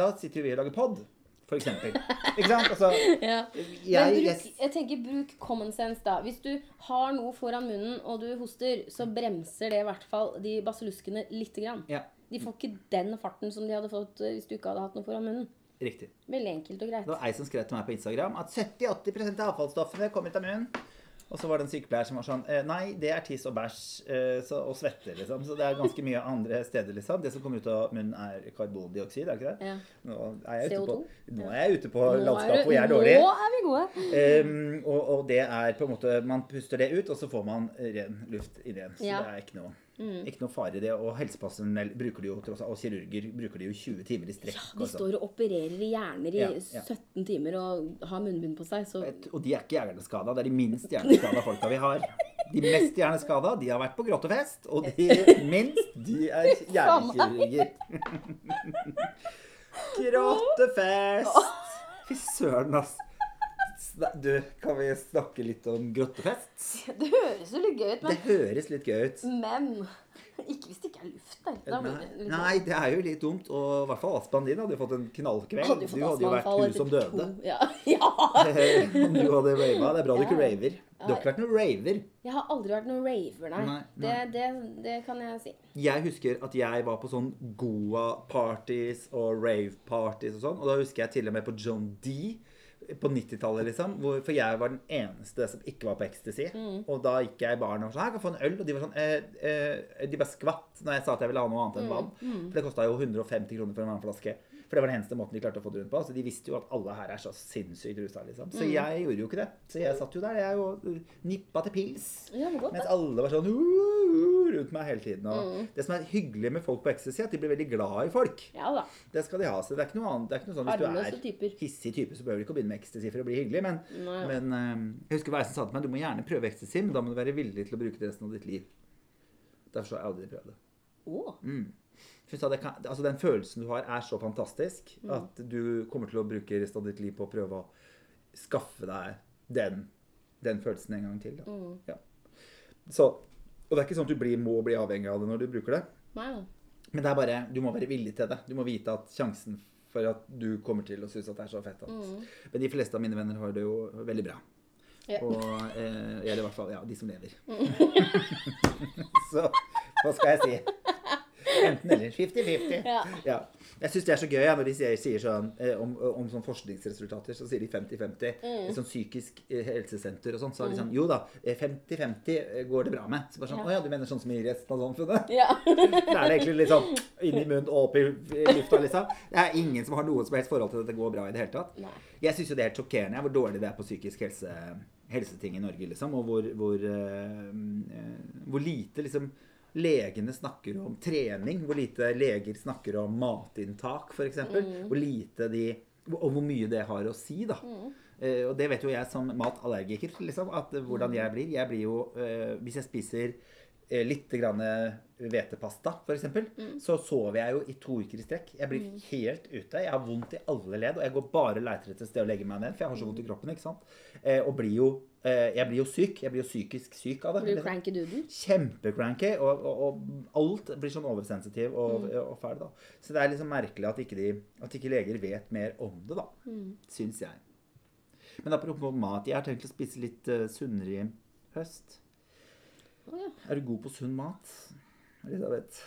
da sitter vi og lager pod, for eksempel. Ikke sant? Altså, Ja. jeg, bruk, jeg tenker bruk common sense, da. Hvis du har noe foran munnen, og du hoster, så bremser det i hvert fall de baseluskene lite grann. ja, De får ikke den farten som de hadde fått eh, hvis du ikke hadde hatt noe foran munnen. Riktig. Veldig enkelt og greit. Det var ei som skrev til meg på Instagram at 70-80 av avfallsstoffene kommer ut av munnen. Og så var det en sykepleier som var sånn eh, Nei, det er tiss og bæsj eh, så, og svette, liksom. Så det er ganske mye andre steder, liksom. Det som kommer ut av munnen, er karbondioksid, er ikke det? Ja. Nå er jeg ute på, CO2? nå er jeg ute på Nå er landskap hvor jeg er dårlig. Nå er vi gode. Um, og, og det er på en måte Man puster det ut, og så får man ren luft inn igjen. Så Ja. det er ikke noe, ikke noe fare i det. Og helsepersonell bruker det jo tross og kirurger bruker det jo 20 timer i strekk. Ja, De sånn. står og opererer i hjerner i Ja, ja. 17 timer og har munnbind på seg, så Og de er ikke hjerneskada. Det er de minst hjerneskada folka vi har. De mest hjerneskada, de har vært på grottefest. Og de minst, de er hjernekirurger. Grottefest! Fy søren, ass. Du, kan vi snakke litt om grottefest? Det høres jo litt gøy ut, Men... Det høres litt gøy ut. men ikke hvis det ikke er luft der. Nei, litt nei, det er jo litt dumt. Og i hvert fall astmaen din hadde jo fått en knallkveld. Hadde fått Du hadde jo vært hun som døde. to- Ja. ja. Du hadde rava. Det er bra du ikke raver. Du har ikke vært noen raver. Jeg har aldri vært noen raver, nei. Nei, Det, det, det kan jeg si. Jeg husker at jeg var på sånn Goa-parties og rave-parties og sånn. Og da husker jeg til og med på John D. På 90-tallet, liksom. Hvor, for jeg var den eneste som ikke var på ecstasy. Mm. Og da gikk jeg i baren og var sånn Her kan jeg få en øl. Og de var sånn eh, eh, De bare skvatt når jeg sa at jeg ville ha noe annet enn Mm, vann. For det kosta jo 150 kroner for en vannflaske. For det var den eneste måten de klarte å få det rundt på. Så de visste jo at alle her er så sinnssykt rusa, liksom. Så Mm. jeg gjorde jo ikke det. Så jeg satt jo der, jeg og uh, nippa til pils. Ja, godt, Mens alle var sånn uh, rundt meg hele tiden. Og Mm. Det som er hyggelig med folk på ecstasy, at de blir veldig glad i folk. Ja da. Det skal de ha. Så det er ikke noe annet. Det er ikke noe sånn Hvis du er typer. hissig type, så behøver du ikke å begynne med ecstasy for å bli hyggelig. Men, Nei. men eh, jeg husker hva jeg sa til meg, du må gjerne prøve ecstasy, men da må du være villig til å bruke det resten av ditt liv. Derfor har jeg aldri prøvd det. Oh. Mm. Kan, altså Den følelsen du har, er så fantastisk Mm. at du kommer til å bruke resten av ditt liv på å prøve å skaffe deg den, den følelsen en gang til. Mm. Ja. Så, og det er ikke sånn at du blir, må bli avhengig av det når du bruker det. Wow. Men det er bare, du må være villig til det. Du må vite at sjansen for at du kommer til å synes at det er så fett. At, Men de fleste av mine venner har det jo veldig bra. Ja. Og eh, eller i hvert fall ja, de som lever. så hva skal jeg si? Enten eller. 50-50. Ja. Ja. Jeg syns det er så gøy ja, når de sier, sier sånn eh, om, om sånn forskningsresultater, så sier de 50-50. Mm. Sånn psykisk eh, helsesenter og sånn, så er de sånn Jo da, eh, 50-50 går det bra med. Så bare sånn Ja. Å ja, du mener sånn som i resten av samfunnet? Ja. Da er det egentlig litt sånn inn i munnen og opp i lufta, liksom. Det er ingen som har noe som helst forhold til at det går bra i det hele tatt. Nei. Jeg syns jo det er helt sjokkerende hvor dårlig det er på psykisk helse, helseting i Norge, liksom. Og hvor, hvor, eh, eh, hvor lite liksom legene snakker om trening. Hvor lite leger snakker om matinntak, f.eks. Mm. Hvor lite de Og hvor mye det har å si, da. Mm. Eh, og det vet jo jeg som matallergiker, liksom. At hvordan jeg blir. Jeg blir jo eh, Hvis jeg spiser eh, litt grann hvetepasta, f.eks., Mm. så sover jeg jo i to uker i strekk. Jeg blir helt ute. Jeg har vondt i alle ledd, og jeg går bare og leter etter et sted å legge meg ned, for jeg har så vondt i kroppen. ikke sant? Eh, og blir jo, jeg blir jo syk. Jeg blir jo psykisk syk av det. Blir du cranky duden? Kjempecranky, og, og, og alt blir sånn oversensitiv og, og fæl. da. Så det er liksom merkelig at ikke, de, at ikke leger vet mer om det, da. Syns jeg. Men apropos mat, jeg har tenkt å spise litt uh, sunnere i høst. Oh, ja. Er du god på sunn mat, Elisabeth?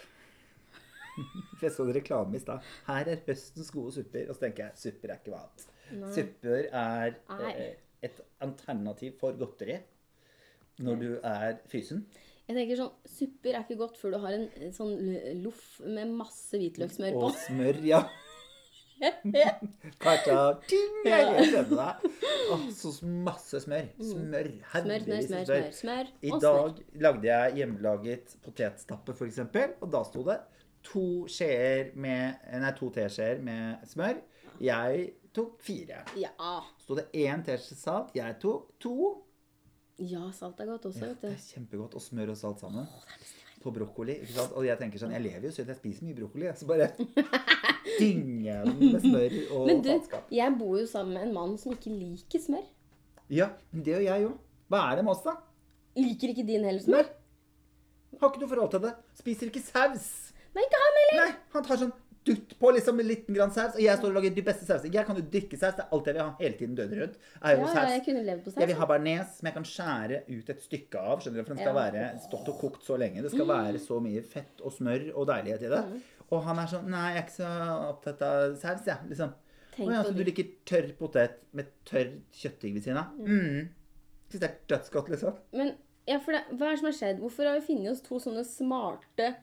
For jeg så en reklame i stad. Her er høstens gode supper. Og så tenker jeg supper er ikke mat. Supper er Nei. eh, et alternativ for godteri når du er fysen. Jeg tenker sånn, Supper er ikke godt før du har en sånn loff med masse hvitløkssmør på. Og smør, ja. Kaka, ting, jeg er enig deg. Åh, så masse smør. Smør. Mm. Smør, smør, Heldigvis smør, smør. smør. smør I dag lagde jeg hjemmelaget potetstappe, eksempel, og da sto det to skjeer med Nei, to teskjeer med smør. Jeg tok fire. Ja. Sto det én teskje salt, jeg tok to. ja, salt er godt også, Det vet er kjempegodt. Og smør og salt sammen. På brokkoli. ikke sant? Og jeg tenker sånn, jeg lever jo sunt, jeg spiser mye brokkoli. Så bare dynge den med smør og Men du, faenskap. jeg bor jo sammen med en mann som ikke liker smør. Ja, det gjør jeg jo. Hva er det med oss, da? Liker ikke din heller smør? Har ikke noe forhold til det. Spiser ikke saus. Nei, ikke han heller. Nei, han tar sånn dutt på liksom en liten grann saus. Og jeg står og lager de beste sausene. Jeg kan jo drikke saus. Det er alt jeg vil ha hele tiden døgnet rundt. Er jo Ja, ja, saus. jeg kunne levd på Jeg vil ha bearnés som jeg kan skjære ut et stykke av. skjønner du, For den skal Ja. være stått og kokt så lenge. Det skal være så mye fett og smør og deilighet i det. Mm. Og han er sånn Nei, jeg er ikke så opptatt av saus, jeg. Liksom. Tenk ja, så du liker tørr potet med tørr kjøttdeig ved siden av? Mm. Syns det er dødsgodt, liksom. Men ja, for det, hva er det som har skjedd? Hvorfor har vi funnet oss to sånne smarte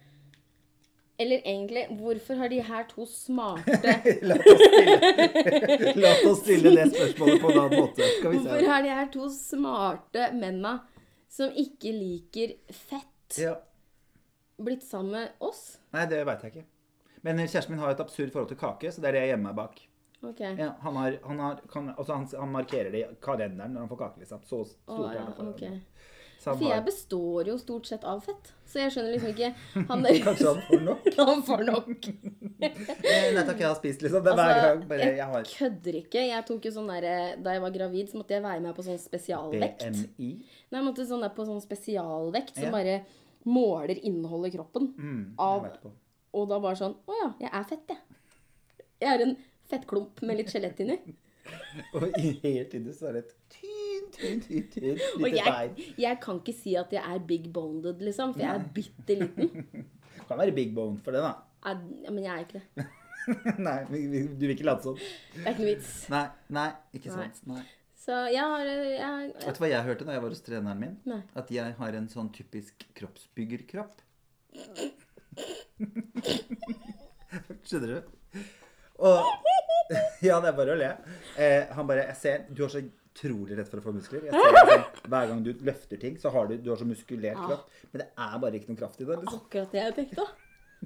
Eller egentlig, hvorfor har de her to smarte La oss stille, La oss stille det spørsmålet på en annen måte. Hvorfor har de her to smarte menna som ikke liker fett, Ja. blitt sammen med oss? Nei, det veit jeg ikke. Men kjæresten min har et absurd forhold til kake, så det er det jeg gjemmer meg bak. Ok. Ja, han, har, han, har, kan, altså han, han markerer det i kalenderen når han får kake, liksom. Så stort er ja, det for ok. For jeg består jo stort sett av fett. Så jeg skjønner liksom ikke Han der kanskje han får nok. Han får nok. Eh, Nei takk, jeg har spist, liksom. Det er hver gang. Bare, jeg jeg har kødder ikke. Jeg tok jo sånn der, Da jeg var gravid, så måtte jeg veie meg på sånn spesialvekt. BMI. Nei, jeg måtte sånn der på sånn spesialvekt som Ja. bare måler innholdet i kroppen. Mm, Av-. Og da bare sånn Å ja, jeg er fett, jeg. Jeg er en fettklump med litt skjelett inni. Og helt så er det et tyn Og jeg, jeg kan ikke si at jeg er big boned, liksom, for jeg er bitte liten. Kan være big bone for det, da. Jeg- Ja, men jeg er ikke det. Nei, du vil ikke late sånn. Det er ikke noe vits. Nei, nei, ikke Nei. sant. Nei. Så jeg har jeg, Vet du hva jeg hørte da jeg var hos treneren min? Nei. At jeg har en sånn typisk kroppsbyggerkropp. Skjønner du? Og Ja, det er bare å le. Eh, han bare Jeg ser Du har så utrolig rett for å få muskler. Liksom, Hver gang du løfter ting, så har du, du har så muskulert Ja. kropp. Men det er bare ikke noe kraft i det. Liksom. Akkurat det jeg tenkte.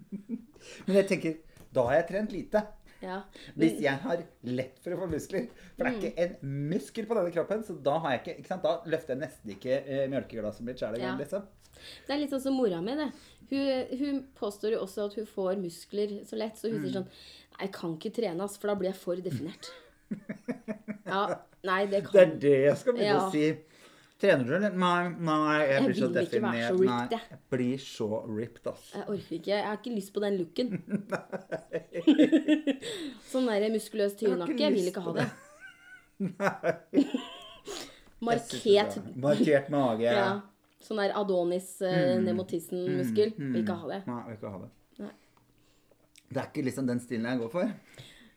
Men jeg tenker Da har jeg trent lite. Ja. Hvis jeg har lett for å få muskler For det er ikke en muskel på denne kroppen, så da har jeg ikke, ikke? Da løfter jeg nesten ikke eh, melkeglasset mitt sjæl engang. Ja. Liksom. Det er litt sånn som mora mi, det. Hun, hun påstår jo også at hun får muskler så lett, så hun sier sånn jeg kan ikke trene, ass, for da blir jeg for definert. Ja, nei, det Det er det jeg skal begynne Ja. å si. Trener du, eller? Nei, nei, jeg Jeg blir så vil ikke være så ripped, jeg. jeg blir så ripped, ass. Jeg orker ikke. Jeg har ikke lyst på den looken. sånn der muskuløs tyrenakke. Jeg vil ikke ha det. det. Markert er- Markert mage. ja. Sånn der Adonis uh, Nemotissen-muskel. Vil ikke ha det. Nei, vil ikke ha det. Nei. Det er ikke liksom den stilen jeg går for.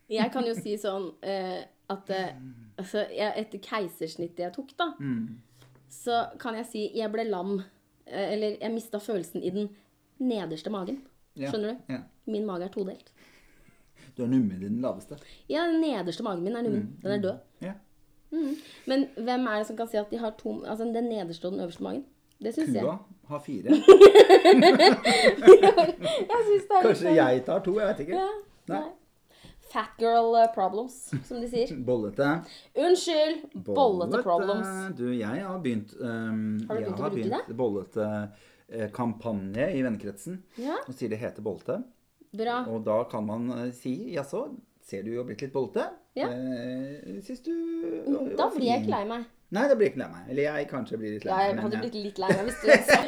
Jeg kan jo si sånn eh, at eh, altså, jeg, etter keisersnittet jeg tok, da, så kan jeg si jeg ble lam. eh, Eller jeg mista følelsen i den nederste magen. Ja, Skjønner du? ja. Min mage er todelt. Du er nummen i den laveste. Ja, den nederste magen min er nummen. Den er død. Ja. Men hvem er det som kan si at de har to Altså den nederste og den øverste magen? Det syns jeg. Kua har fire. Jeg synes det er Kanskje litt- jeg tar to, jeg vet ikke. Ja, Nei. nei. Fat girl eh, problems, som de sier. Bollete. Unnskyld! Bollete problems. Du, jeg har begynt um, Har du begynt å bruke det? bollete eh, i vennekretsen. Ja, Og sier det heter bollete. bra. Og da kan man eh, si jaså, ser du jo blitt litt bollete? Ja. Eh, Syns du Da blir jeg ikke lei meg. Nei, da blir jeg ikke lei meg. Eller jeg kanskje blir litt lei Ja, jeg hadde blitt litt lei meg hvis du sa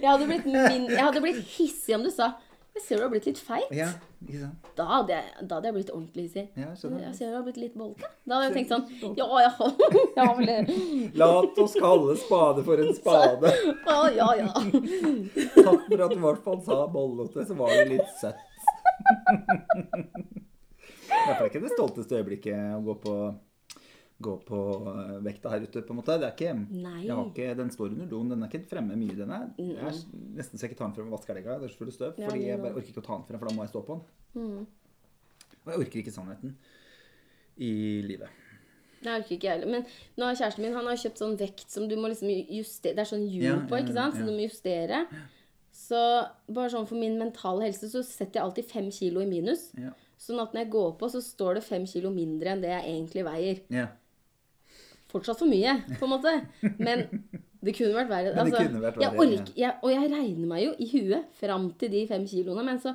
jeg, hadde blitt min, jeg hadde blitt hissig om du sa Jeg ser du har blitt litt feit. ja, ikke sant? Da, hadde jeg, da hadde jeg blitt ordentlig hissig. Ja, skjønner. Jeg ser du har blitt litt bolka. Da hadde jeg tenkt sånn Ja, ja. ja, vel, La oss kalle spade for en spade. Å, ja, ja. Takk for at du i hvert fall sa bollete, så var det litt søtt. Det er ikke det stolteste øyeblikket å gå på gå på eh, vekta her ute, på en måte. Det er ikke, Nei. jeg har ikke, Den står under doen. Den er ikke fremme mye. den er. Jeg er nesten så jeg ikke tar den frem og vasker den. Det er så fullt av støv. Ja, fordi jeg bare orker ikke å ta den frem, for da må jeg stå på den. Mm. Og jeg orker ikke sannheten i livet. Det orker ikke jeg heller. Men nå har kjæresten min han har kjøpt sånn vekt som du må liksom justere Det er sånn hjul Ja, på, ikke sant? ja. Så du må justere. Så bare sånn for min mentale helse så setter jeg alltid fem kilo i minus. Ja. Sånn at når jeg går på, så står det fem kilo mindre enn det jeg egentlig veier. Fortsatt for mye, på en måte. Men det kunne vært verre. Altså, vært jeg verre, orker, jeg, og jeg regner meg jo i huet fram til de fem kiloene. Men så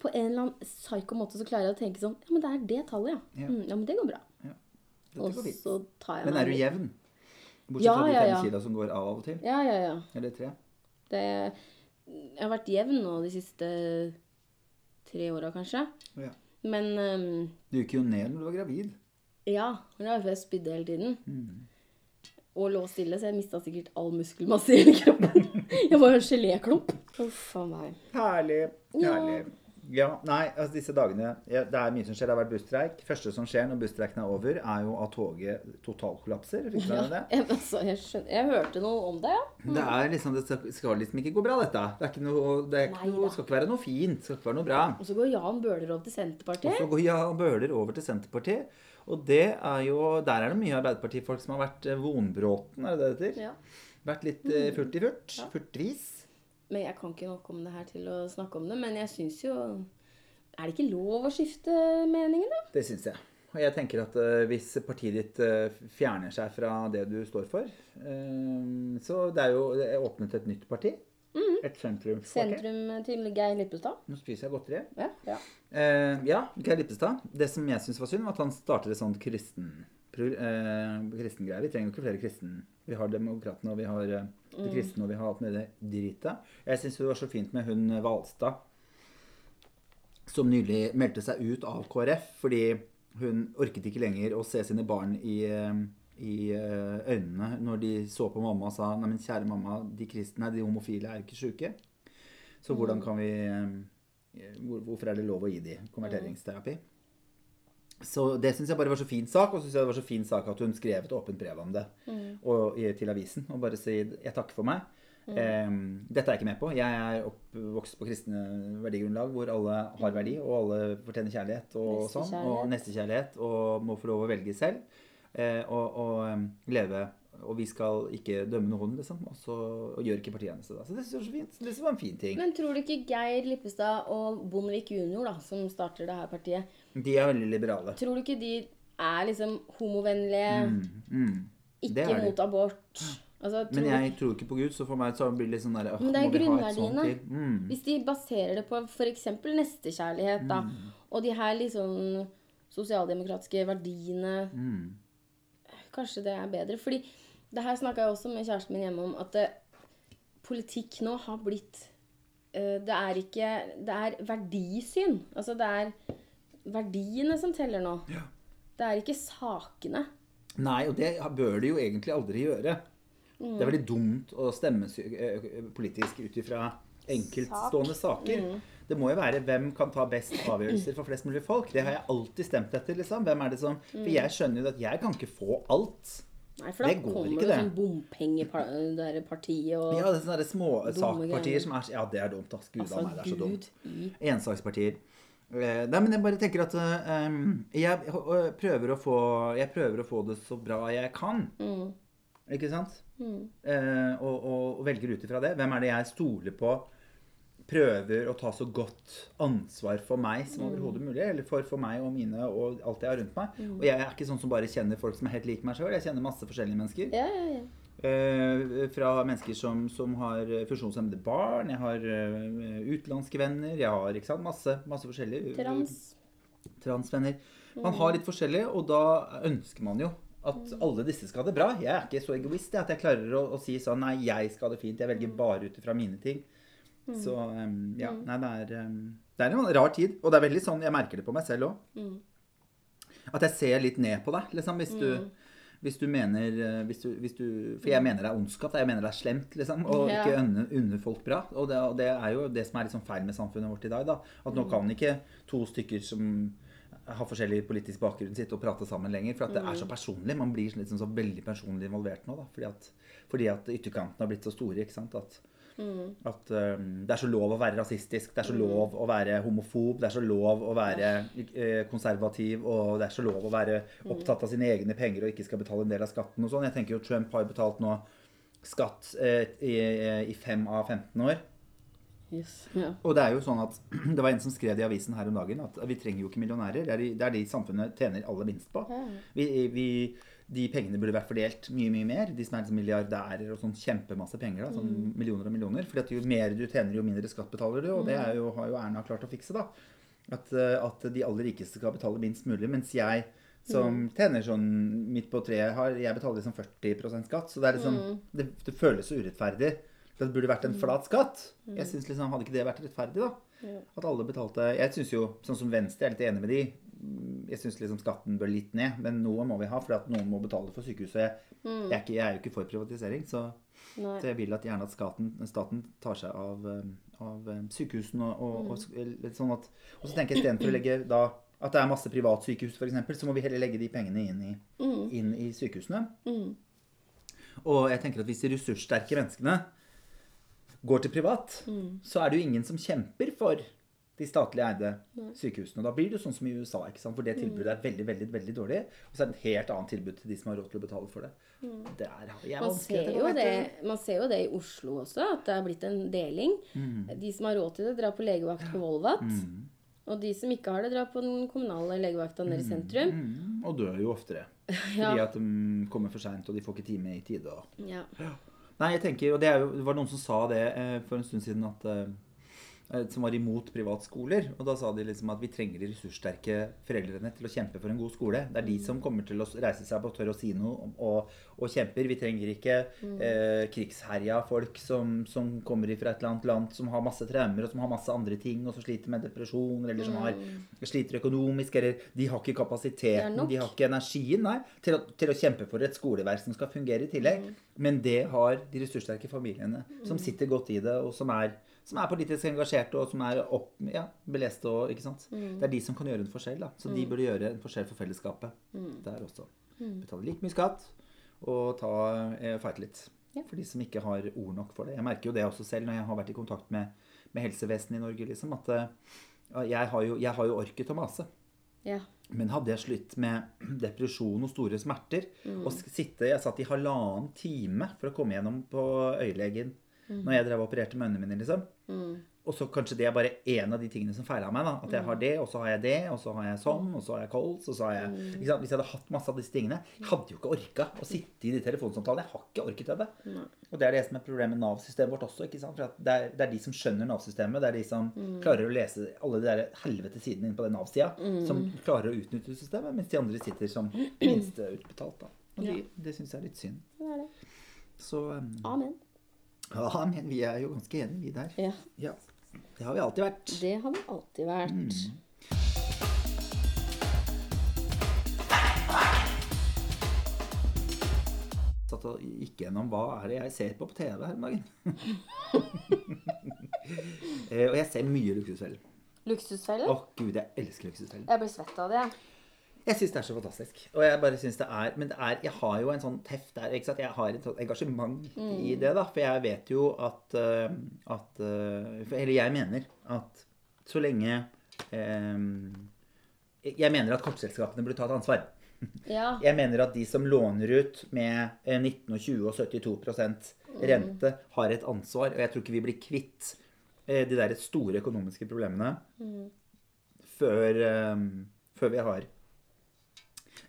på en eller annen psyko måte så klarer jeg å tenke sånn Ja, men det er det tallet, ja. Ja. Mm, ja, men det går bra. Ja. Og så tar jeg meg Men er du jevn? Bortsett Ja, fra de fem ja. kila som går av av og til? Ja, ja, ja. Eller tre? Det, jeg har vært jevn nå de siste tre åra, kanskje. Ja. Men um, Du gikk jo ned når du var gravid. Ja. hun har jeg spydde hele tiden. Mm. Og lå stille, så jeg mista sikkert all muskelmasse i hele kroppen. Jeg var en geléklump. Uff a meg. Herlig. Herlig. Ja, nei, altså disse dagene ja, Det er mye som skjer. Det har vært busstreik. første som skjer når busstreiken er over, er jo at toget totalkollapser. Fikk du med deg det? Jeg, altså, jeg, skjønner, jeg hørte noe om det, ja. Det er liksom, det skal- skal liksom ikke gå bra, dette. Det, er ikke noe, det er ikke Nei noe, skal ikke være noe fint. Det skal ikke være noe bra. Og så går Jan Bøhler over til Senterpartiet. Og så går Jan Bøhler over til Senterpartiet. Og det er jo, der er det mye Arbeiderpartifolk som har vært eh, vonbråten, er det det heter? Ja. Vært litt eh, furtig-furt. Furtvis. Men jeg kan ikke nok om det her til å snakke om det. Men jeg syns jo Er det ikke lov å skifte meningen da? Det syns jeg. Og jeg tenker at eh, hvis partiet ditt fjerner seg fra det du står for Så det er jo det er åpnet et nytt parti. Et sentrumsparti. Sentrum til Geir Lippestad. Nå spiser jeg godteri. Ja. ja. Uh, ja, Geir Lippestad. Det som jeg syns var synd, var at han startet et sånt kristen, uh, eh, kristengreie. Vi trenger jo ikke flere kristen. Vi har Demokratene, og vi har uh, de kristne, og vi har alt med det dritet. Jeg syns det var så fint med hun Hvalstad, som nylig meldte seg ut av KrF fordi hun orket ikke lenger å se sine barn i, eh, i eh, øynene når de så på mamma og sa Nei, men kjære mamma, de kristne, de homofile er jo ikke sjuke. Så hvordan kan vi eh, Hvorfor er det lov å gi de konverteringsterapi? Så det syns jeg bare var så fin sak, og så syns jeg det var så fin sak at hun skrev et åpent brev om det og, til avisen. Og bare si 'jeg takker for meg'. Em, dette er jeg ikke med på. Jeg er oppvokst på kristne verdigrunnlag hvor alle har verdi, og alle fortjener kjærlighet og sånn. Og nestekjærlighet, og må få lov å velge selv. Eh, og, og leve. Og vi skal ikke dømme noen, liksom. Og så og gjør ikke partiet eneste da. Så det synes jeg var så fint. Det var en fin ting. Men tror du ikke Geir Lippestad og Bondevik junior, da, som starter det her partiet, De er veldig liberale. tror du ikke de er liksom homovennlige, Mm. mm. ikke mot abort? Altså, Men jeg tror ikke på Gud, så for meg så blir det litt sånn der «Åh, Men det er grunnverdiene. Mm. Hvis de baserer det på f.eks. nestekjærlighet, da, og de her liksom sosialdemokratiske verdiene Mm. Kanskje det er bedre. Fordi det her snakka jeg også med kjæresten min hjemme om, at det, politikk nå har blitt eh, Det er ikke Det er verdisyn. Altså det er verdiene som teller nå. Ja. Det er ikke sakene. Nei, og det bør de jo egentlig aldri gjøre. Mm. Det er veldig dumt å stemme eh, politisk ut ifra enkeltstående saker. Mm. Det må jo være hvem kan ta best avgjørelser for flest mulig folk. Det har jeg alltid stemt etter. liksom. Hvem er det som... Mm. For jeg skjønner jo at jeg kan ikke få alt. Nei, for da Det kommer ikke, det sånn bompengepartiet og Ja, det er sånne der små Dumme sakpartier greier. som er Ja, det er dumt. ass. Gud Altså, meg, det er så dumt. I Ensakspartier. Eh, Nei, men jeg bare tenker at um, jeg, prøver få, jeg prøver å få det så bra jeg kan. mm, Ikke sant? mm. Uh, og, og, og velger ut ifra det. Hvem er det jeg stoler på prøver å ta så godt ansvar for meg som overhodet mulig? Eller for, for meg og mine og alt jeg har rundt meg. Og jeg er ikke sånn som bare kjenner folk som er helt lik meg sjøl. Jeg kjenner masse forskjellige mennesker. Ja, ja, ja. Uh, fra mennesker som, som har eh, funksjonshemmede barn, jeg har uh, utenlandske venner, jeg har ikke sant, masse, masse forskjellige Trans. Trans. transvenner. Man har litt forskjellig, og da ønsker man jo at alle disse skal ha det bra. Jeg er ikke så egoist jeg, at jeg klarer å, å si sånn Nei, jeg skal ha det fint. Jeg velger bare ut ifra mine ting. Så um, ja. Nei, det er, um, det er en rar tid. Og det er veldig sånn Jeg merker det på meg selv òg. Mm. At jeg ser litt ned på deg, liksom. Hvis du, hvis du mener eh, hvis du, hvis du, For jeg mener det er ondskap. Jeg mener det er slemt, liksom. Og Ja. ikke unne, unne folk bra. Og det, og det er jo det som er sånn feil med samfunnet vårt i dag. da At nå kan ikke to stykker som har forskjellig politisk bakgrunn sitt og prate sammen lenger. For at det er Mm. så personlig. Man blir liksom så veldig personlig involvert nå. da, Fordi at, fordi at ytterkantene har blitt så store. ikke sant, at Mm. at um, det er så lov å være rasistisk, det er så lov å være homofob, det er så lov å være eh, konservativ, og det er så lov å være opptatt av sine egne penger og ikke skal betale en del av skatten og sånn. Jeg tenker jo Trump har betalt nå skatt eh, i, i fem av 15 år. Yes. Ja. Og det er jo sånn at det var en som skrev det i avisen her om dagen, at vi trenger jo ikke millionærer. Det er de, det er de samfunnet tjener aller minst på. Ja. Vi, vi, de pengene burde vært fordelt mye mye mer. De som er liksom milliardærer og sånn kjempemasse penger. da, sånn Millioner og millioner. For jo mer du tjener, jo mindre skatt betaler du. Og det er jo, har jo Erna klart å fikse, da. At, eh, at de aller rikeste skal betale minst mulig. Mens jeg som tjener sånn midt på treet, har, jeg betaler liksom 40% skatt. Så det er liksom det, det føles så urettferdig. Det burde vært en flat skatt. Jeg synes liksom, Hadde ikke det vært rettferdig, da? At alle betalte Jeg syns jo, sånn som Venstre, jeg er litt enig med de. Jeg syns liksom skatten bør litt ned, men noe må vi ha, for at noen må betale for sykehuset. Jeg, jeg, er, ikke, jeg er jo ikke for privatisering, så, så jeg vil at gjerne at staten, staten tar seg av, eh, av eh, sykehusene. Og, og, og, sånn at, og så tenker jeg istedenfor å legge da at det er masse privatsykehus, f.eks., så må vi heller legge de pengene inn i, inn i sykehusene. Mm. Og jeg tenker at hvis de ressurssterke menneskene går til privat, så er det jo ingen som kjemper for de statlig eide sykehusene. Og da blir det sånn som i USA, ikke sant? for det tilbudet er veldig veldig, veldig dårlig. Og så er det et helt annet tilbud til de som har råd til å betale for det. Det er, jeg Man ser, jo det, man ser jo det i Oslo også, at det er blitt en deling. De som har råd til det, drar på legevakt på Volvat. Og de som ikke har det, drar på den kommunale legevakta nede i sentrum. Mm, og dør jo oftere. Fordi Ja. at de kommer for seint, og de får ikke time i tide. Og... Ja. Nei, jeg tenker, og det, jo, det var noen som sa det eh, for en stund siden at eh, som var imot privatskoler. Og da sa de liksom at vi trenger de ressurssterke foreldrene til å kjempe for en god skole. Det er de som kommer til å reise seg på og tørre å si noe og, og kjemper. Vi trenger ikke eh, krigsherja folk som, som kommer fra et eller annet land som har masse traumer og som har masse andre ting, og som sliter med depresjon, eller som har, sliter økonomisk, eller de har ikke kapasiteten, de har ikke energien nei, til, å, til å kjempe for et skoleverk som skal fungere i tillegg. Men det har de ressurssterke familiene som sitter godt i det, og som er, som er politisk engasjerte, og som er opp, ja, beleste. Og, ikke sant? Det er de som kan gjøre en forskjell. Da. Så de burde gjøre en forskjell for fellesskapet der også. Betale like mye skatt og ta, eh, fighte litt. Ja. For de som ikke har ord nok for det. Jeg merker jo det også selv når jeg har vært i kontakt med, med helsevesenet i Norge. Liksom, at eh, jeg, har jo, jeg har jo orket å mase. ja. Men hadde jeg slitt med depresjon og store smerter og sitte, Jeg satt i halvannen time for å komme gjennom på øyelegen når jeg drev og opererte med øynene mine. liksom. Og så kanskje det er bare én av de tingene som feila meg. da, At jeg har det, og så har jeg det, og så har jeg sånn, og så har jeg kols, og så har jeg sant? Hvis jeg hadde hatt masse av disse tingene Jeg hadde jo ikke orka å sitte i de telefonsamtalene. Jeg har ikke orket det. Og det er det som er problemet med Nav-systemet vårt også. ikke sant? For det, er, det er de som skjønner Nav-systemet. Det er de som klarer å lese alle de der helvete sidene inne på den Nav-sida. Som klarer å utnytte systemet, mens de andre sitter som minsteutbetalt. da. Og de, det syns jeg er litt synd. Det er det. Så um, Amen. Ja, men vi er jo ganske enige, vi der. Ja. Ja. Det har vi alltid vært. Det har vi alltid vært. Satt og gikk gjennom hva er det jeg ser på på TV her om dagen. Eh, og jeg ser mye Luksusfellen. Å gud, jeg elsker Luksusfellen. Jeg blir svett av det. jeg. Jeg syns det er så fantastisk. Og jeg bare synes det er Men det er, jeg har jo en sånn teft der. ikke sant? Jeg har et sånt engasjement i det, da. For jeg vet jo at, eh, at eh, Eller jeg mener at så lenge eh, Jeg mener at kortselskapene burde ta et ansvar. Ja. Jeg mener at de som låner ut med eh, 19, og 20 og 72% rente, har et ansvar. Og jeg tror ikke vi blir kvitt eh, de der store økonomiske problemene før, um, før vi har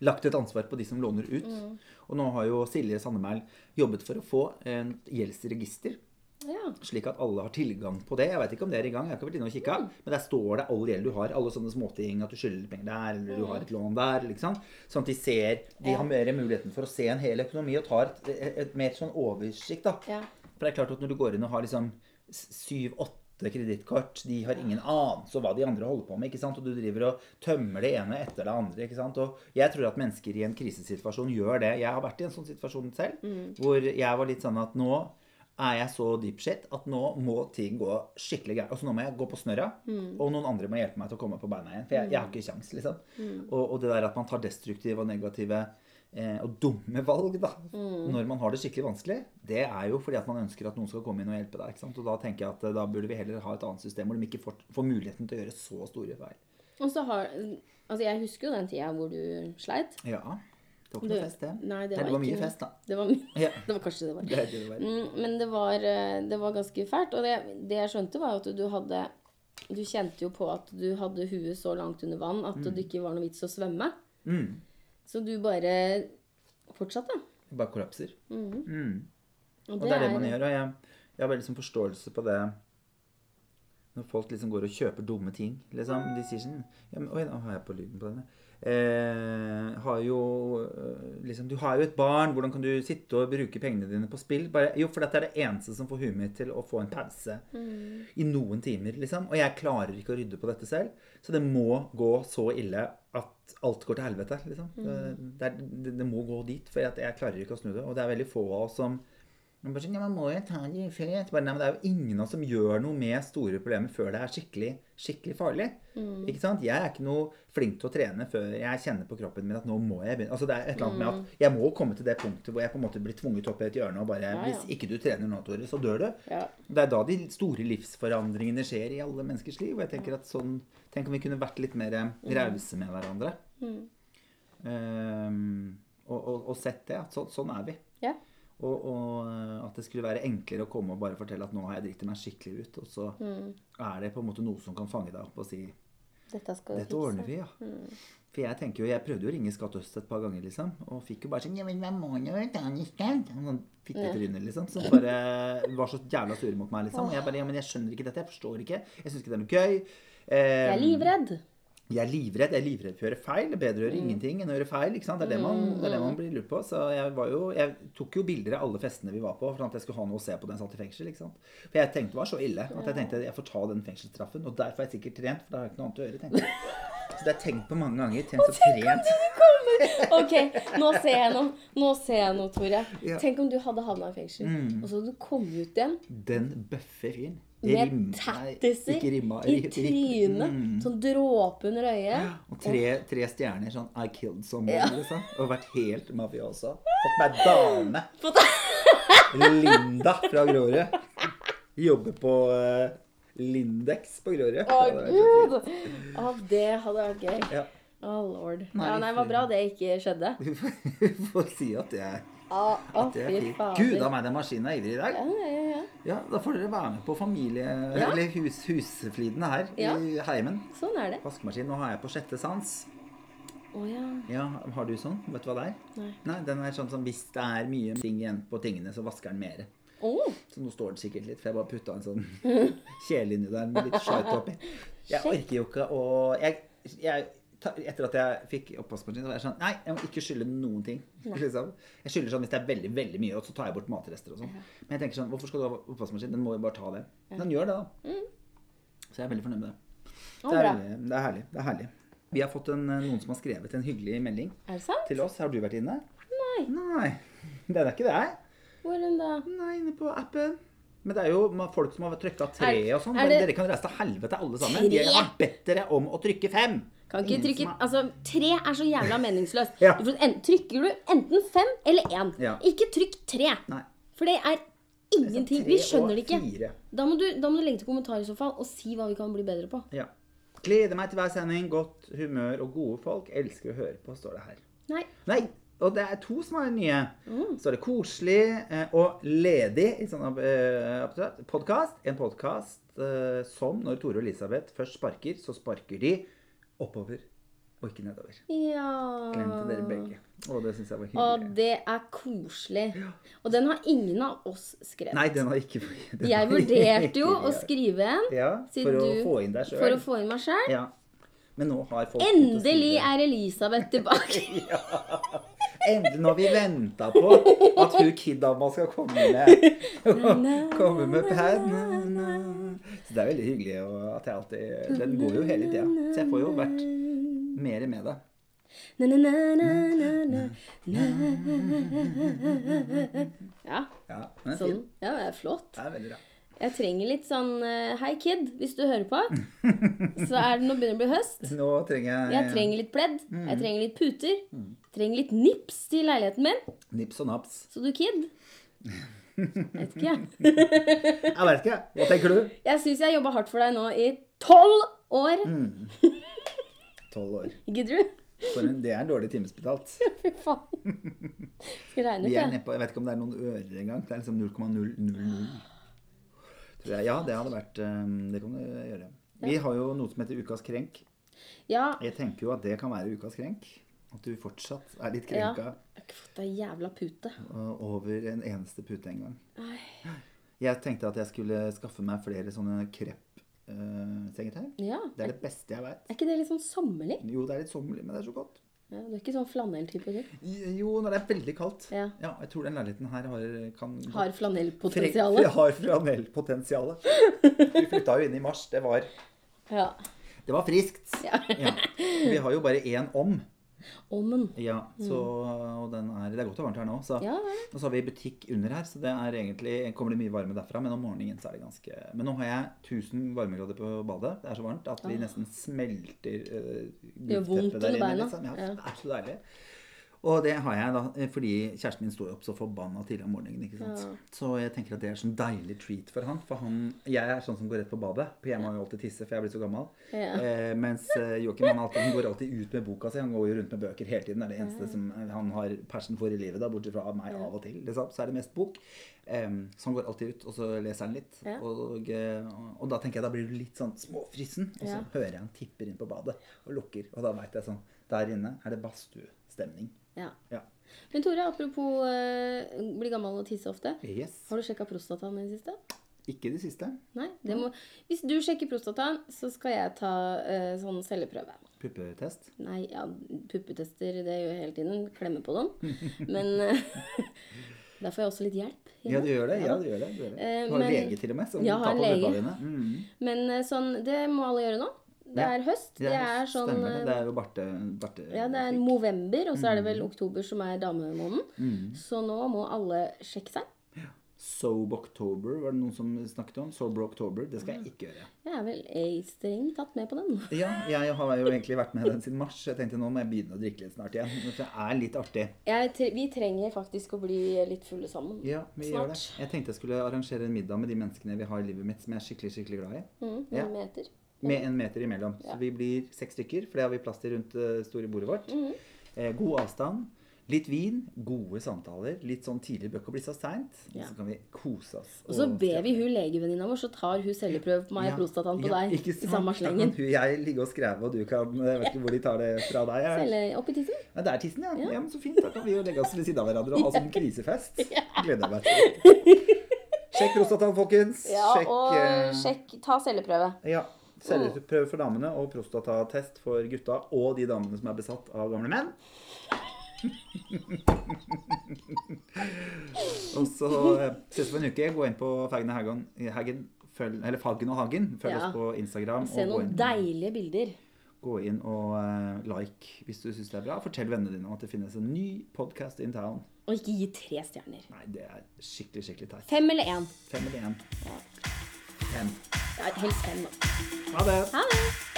lagt et ansvar på de som låner ut. Og nå har jo Silje Sandemæl jobbet for å få en gjeldsregister. ja. Slik at alle har tilgang på det. Jeg vet ikke om det er i gang. jeg har ikke vært inne og kikka, Men der står det all gjeld du har. Alle sånne småting. At du skylder penger der, eller du har et lån der. Liksom. Sånn at de ser De har mer muligheten for å se en hel økonomi og tar et, et, et mer sånn oversikt. da. Ja. For det er klart at når du går inn og har liksom syv-åtte kredittkort, de har ingen anelse om hva de andre holder på med. ikke sant? Og du driver og tømmer det ene etter det andre. ikke sant? Og jeg tror at mennesker i en krisesituasjon gjør det. Jeg har vært i en sånn situasjon selv, hvor jeg var litt sånn at nå er jeg så deep shit at nå må ting gå skikkelig gærent. Altså nå må jeg gå på snørra, Mm. og noen andre må hjelpe meg til å komme på beina igjen. For jeg, jeg har ikke kjangs, liksom. Mm. Og, og det der at man tar destruktive og negative og dumme valg da, Mm. når man har det skikkelig vanskelig, det er jo fordi at man ønsker at noen skal komme inn og hjelpe deg. ikke sant? Og da tenker jeg at eh, da burde vi heller ha et annet system hvor de ikke får, får muligheten til å gjøre så store feil. Og så har Altså, jeg husker jo den tida hvor du sleit. Ja. Det var ikke noe fest, det. Nei, det var det var mye noe- fest, da. Det var, Ja. det var kanskje det var. Det det var. Mm, men det var, eh, det var ganske fælt. Og det, det jeg skjønte, var at du hadde Du kjente jo på at du hadde huet så langt under vann at det ikke var noe vits å svømme. Mm. Så du bare fortsatte. Det bare kollapser. Mm. Mm. Og Og det er det man gjør. Og jeg, jeg har veldig sånn forståelse på det når folk liksom går og kjøper dumme ting. Liksom. De sier sånn ja, men, Oi, nå har jeg på lyden på denne. Eh, har jo eh, liksom Du har jo et barn. Hvordan kan du sitte og bruke pengene dine på spill? Bare, jo, for dette er det eneste som får huet mitt til å få en pause i noen timer. liksom. Og jeg klarer ikke å rydde på dette selv. Så det må gå så ille at alt går til helvete. liksom. Det, det, det, det må gå dit. For jeg, jeg klarer ikke å snu det. Og det er veldig få av oss som man sånn, man må jo ta det bare, nei, Det er jo ingen av oss som gjør noe med store problemer før det er skikkelig, skikkelig farlig. Ikke sant? Jeg er ikke noe flink til å trene før jeg kjenner på kroppen min at nå må jeg begynne. Altså Det er et eller annet med at jeg må komme til det punktet hvor jeg på en måte blir tvunget opp i et hjørne og bare Ja, ja. Hvis ikke du trener nå, Tore, så dør du. Ja. Det er da de store livsforandringene skjer i alle menneskers liv. Og jeg tenker at sånn, Tenk om vi kunne vært litt mer rause med hverandre. Ehm, og, og, og sett det. At så, sånn er vi. Ja. Og, og eh, at det skulle være enklere å komme og bare fortelle at nå har jeg driti meg skikkelig ut. Og så er det på en måte noe som kan fange deg opp og si Dette dette ordner vi, ja. For jeg tenker jo, jeg prøvde jo å ringe Skatt Øst et par ganger, liksom. Og fikk jo bare sånn Ja, men jeg må skatt. Sånn fittetryne, liksom. Som bare var så jævla sure mot meg, liksom. Og jeg bare Ja, men jeg skjønner ikke dette. Jeg forstår ikke. Jeg syns ikke det er noe gøy. Jeg er livredd. Jeg er livredd. Jeg er livredd for å gjøre feil. Det er bedre å gjøre ingenting enn å gjøre feil. ikke sant? Det er det man, det er det man blir lurt på. Så jeg var jo, jeg tok jo bilder av alle festene vi var på, for at jeg skulle ha noe å se på den satt i fengsel. ikke sant? For jeg tenkte det var så ille at jeg tenkte jeg får ta den fengselsstraffen. Og derfor er jeg sikkert trent, for da har jeg ikke noe annet å gjøre. tenkte jeg. Så det jeg tenkt på mange ganger. Tenkt og trent. Ok, nå ser jeg noe, nå ser jeg noe, Tore. Ja. Tenk om du hadde havna i fengsel, og så hadde du kommet ut igjen Den bøffer fyren. Med tattiser i trynet. Mm. Sånn dråpe under øyet. Og tre, tre stjerner sånn I killed someone, liksom. Og vært helt mafioso. Fått meg dame. Linda fra Grorud. Jobber på eh, Lindex på Grorud. Å, gud! Å, det hadde vært gøy. Ja. Å, lord. Nei, Ja, nei, det var bra det ikke skjedde. Du får- si at det er, Å, at det er fint. Gud a meg, den maskinen er ivrig i dag. Ja, ja, ja. Ja, Da får dere være med på familie... Ja. Eller hus, husflidene her Ja. i heimen. Sånn er det. Vaskemaskin. Nå har jeg på sjette sans. Å ja. Ja, Har du sånn? Vet du hva det er? Nei. Nei, den er sånn som hvis det er mye ting igjen på tingene, så vasker den mer. Å, Så nå står det sikkert litt, for jeg bare putta en sånn kjele inni der med litt shite oppi. Jeg orker jo ikke å jeg, jeg, Etter at jeg fikk oppvaskmaskin, var jeg sånn Nei, jeg må ikke skylle noen ting. Liksom. Jeg skyller sånn hvis det er veldig veldig mye, og så tar jeg bort matrester og sånn. Men jeg tenker sånn Hvorfor skal du ha oppvaskmaskin? Den må jo bare ta det. Den gjør det, da. Så jeg er veldig fornøyd med det. Det er, det er herlig. Det er herlig. Vi har fått en, noen som har skrevet en hyggelig melding det sant? til oss. Har du vært inne? Nei. Nei. Det er ikke det. Hvor den da? Nei, inne på appen. Men det er jo folk som har trykka tre og sånn. Men det- dere kan reise til helvete alle sammen. Tre? Jeg har bedt dere om å trykke fem. Kan ikke trykke har- Altså, tre er så jævla meningsløst. Ja. Du får en, trykker du enten fem eller én. Ja. Ikke trykk tre. Nei. For det er ingenting. Vi skjønner det ikke. Da må, du, da må du legge til kommentar i så fall og si hva vi kan bli bedre på. Ja. Gleder meg til hver sending. Godt humør og gode folk. Elsker å høre på, står det her. Nei. Nei, og det er to som er nye. Mm. Så er det koselig eh, og ledig i sånn eh, podkast. En podkast eh, som når Tore og Elisabeth først sparker, så sparker de oppover og ikke nedover. Ja Glemte dere begge. Og det syns jeg var Og hyggelig. det er koselig. Og den har ingen av oss skrevet. Nei, den har ikke den Jeg vurderte jo å skrive en Ja, for å du- få inn deg for å få inn meg sjøl. Ja. Men nå har folk Endelig er Elisabeth tilbake. Endelig, når vi venta på at hun kidama skal komme med Komme med pad. Så det er veldig hyggelig at jeg alltid Den går jo hele tida. Så jeg får jo vært mer med det. Na. Ja, Ja, er sånn. Ja, det er flott. Det er veldig bra. Jeg trenger litt sånn eh, Hei, kid, hvis du hører på. Så er det nå begynner det å bli høst. Nå trenger jeg, Jeg trenger litt pledd. Mm. Jeg trenger litt puter. Trenger litt nips til leiligheten min. nips og naps. Så du, kid Jeg vet ikke, jeg. Jeg vet ikke. Hva tenker du? Jeg syns jeg jobba hardt for deg nå i tolv år. Mm. Tolv år. Gidder du? En, det er dårlig timesbetalt. Fy faen. Skal regne ut, jeg. Jeg vet ikke om det er noen ører engang. Det er liksom 0,000. Ja, det hadde vært um, Det kan du gjøre. Vi har jo noe som heter Ukas krenk. Ja. Jeg tenker jo at det kan være ukas krenk. At du fortsatt er litt ja. krenka Jeg har ikke fått ei jævla pute. uh, over en eneste pute engang. Jeg tenkte at jeg skulle skaffe meg flere sånne krepp-sengetøy. Ja. det er det beste jeg veit. Er ikke det litt sånn sommerlig? Jo, det er litt sommerlig, men det er så godt. Ja, du er ikke sånn flanelltype. Jo, når det er veldig kaldt. Ja. jeg tror den leiligheten her har kan Har flanellpotensialet. har flanellpotensialet. Vi flytta jo inn i mars. Det var, Ja. det var friskt. ja. Ja. Vi har jo bare én om. Ommen. Ja, så, og den er, Det er godt og varmt her nå. Så, ja, Ja, og så har vi butikk under her, så det er egentlig, kommer det mye varme derfra. Men om morgenen så er det ganske Men nå har jeg 1000 varmegrader på badet. Det er så varmt at vi nesten smelter uh, Ah. gjør vondt under beina. Ja, Ja. Det er så deilig. Og det har jeg da eh, fordi kjæresten min sto opp så forbanna tidlig om morgenen. ikke sant? Ja. Så jeg tenker at det er sånn deilig treat for han. For han, jeg er sånn som går rett på badet. For jeg må jo alltid tisse, for jeg blitt så gammel. Ja. Eh, mens eh, Joakim han, alltid, han går alltid ut med boka si. Han går jo rundt med bøker hele tiden. Det er det eneste som han har passion for i livet. da, Bortsett fra meg av og til. Liksom. Så er det mest bok. Eh, så han går alltid ut, og så leser han litt. Ja. Og, og, og da tenker jeg da blir du litt sånn småfrissen. Og så hører jeg han tipper inn på badet og lukker. Og da veit jeg sånn Der inne er det badstuestemning. Ja. Ja. Men Tore, apropos uh, bli gammel og tisse ofte. Yes. Har du sjekka prostataen i det siste? Ikke i det siste. Nei? Det må, hvis du sjekker prostataen, så skal jeg ta uh, sånn celleprøve. Puppetest. Nei, ja, puppetester, det gjør jeg hele tiden. Klemme på dem. Men uh, der får jeg også litt hjelp. Ja, du gjør det. Ja du gjør det. Du, gjør det. Eh, du har men- lege til og med som Ja, tar på puppa dine. Mm. Men eh, sånn, det må alle gjøre nå. Det er høst. Det er sånn Stemmer det. eh, Det er jo barte... barte Ja, det er november, og så er det Mm. vel oktober som er damemåneden. Så nå må alle sjekke seg. Sob October var det noen som snakket om. Sober October. Det skal jeg ikke gjøre. Jeg er vel ei strengt tatt med på den. Ja, jeg har jo egentlig vært med den siden mars. Jeg tenkte nå må jeg begynne å drikke litt snart igjen. Det er litt artig. Jeg, vi trenger faktisk å bli litt fulle sammen. Ja, vi Snart. gjør det. Jeg tenkte jeg skulle arrangere en middag med de menneskene vi har i livet mitt som jeg er skikkelig, skikkelig glad i. Mm, Ja. meter. Med en meter imellom. Ja. Så vi blir seks stykker, for det har vi plass til rundt det store bordet vårt. Mhm. Eh, god avstand. Litt vin, gode samtaler. Litt sånn tidlig bør ikke bli så seint. Ja. Så kan vi kose oss. Og så ber vi hun legevenninna vår, så tar hun celleprøve på meg og prostataen på deg ikke i sant? samme Da slengen. kan hun, jeg ligge og skreve, og du kan Jeg vet ikke hvor de tar det fra deg. Celle i tissen. Ja, det er tissen, ja. Ja. ja. men Så fint. Da kan vi jo legge oss ved siden av hverandre og ha sånn krisefest. Gleder jeg meg til. Sjekk prostataen, folkens. Ja, sjekk, og eh, sjekk, ta celleprøve. ja, Celleprøve for damene og prostatatest for gutta og de damene som er besatt av gamle menn. og så ses vi om en uke. Gå inn på Faggen og Hagen, Hagen følg, eller Faggen og Hagen. Følg Ja. oss på Instagram. Se og gå noen deilige bilder. gå inn og eh, like hvis du syns det er bra. Fortell vennene dine om at det finnes en ny podcast in town. Og ikke gi tre stjerner. Nei, det er skikkelig, skikkelig teit. Fem eller én. Fem eller én? Ja, helst fem, da. Ha det. Ha det!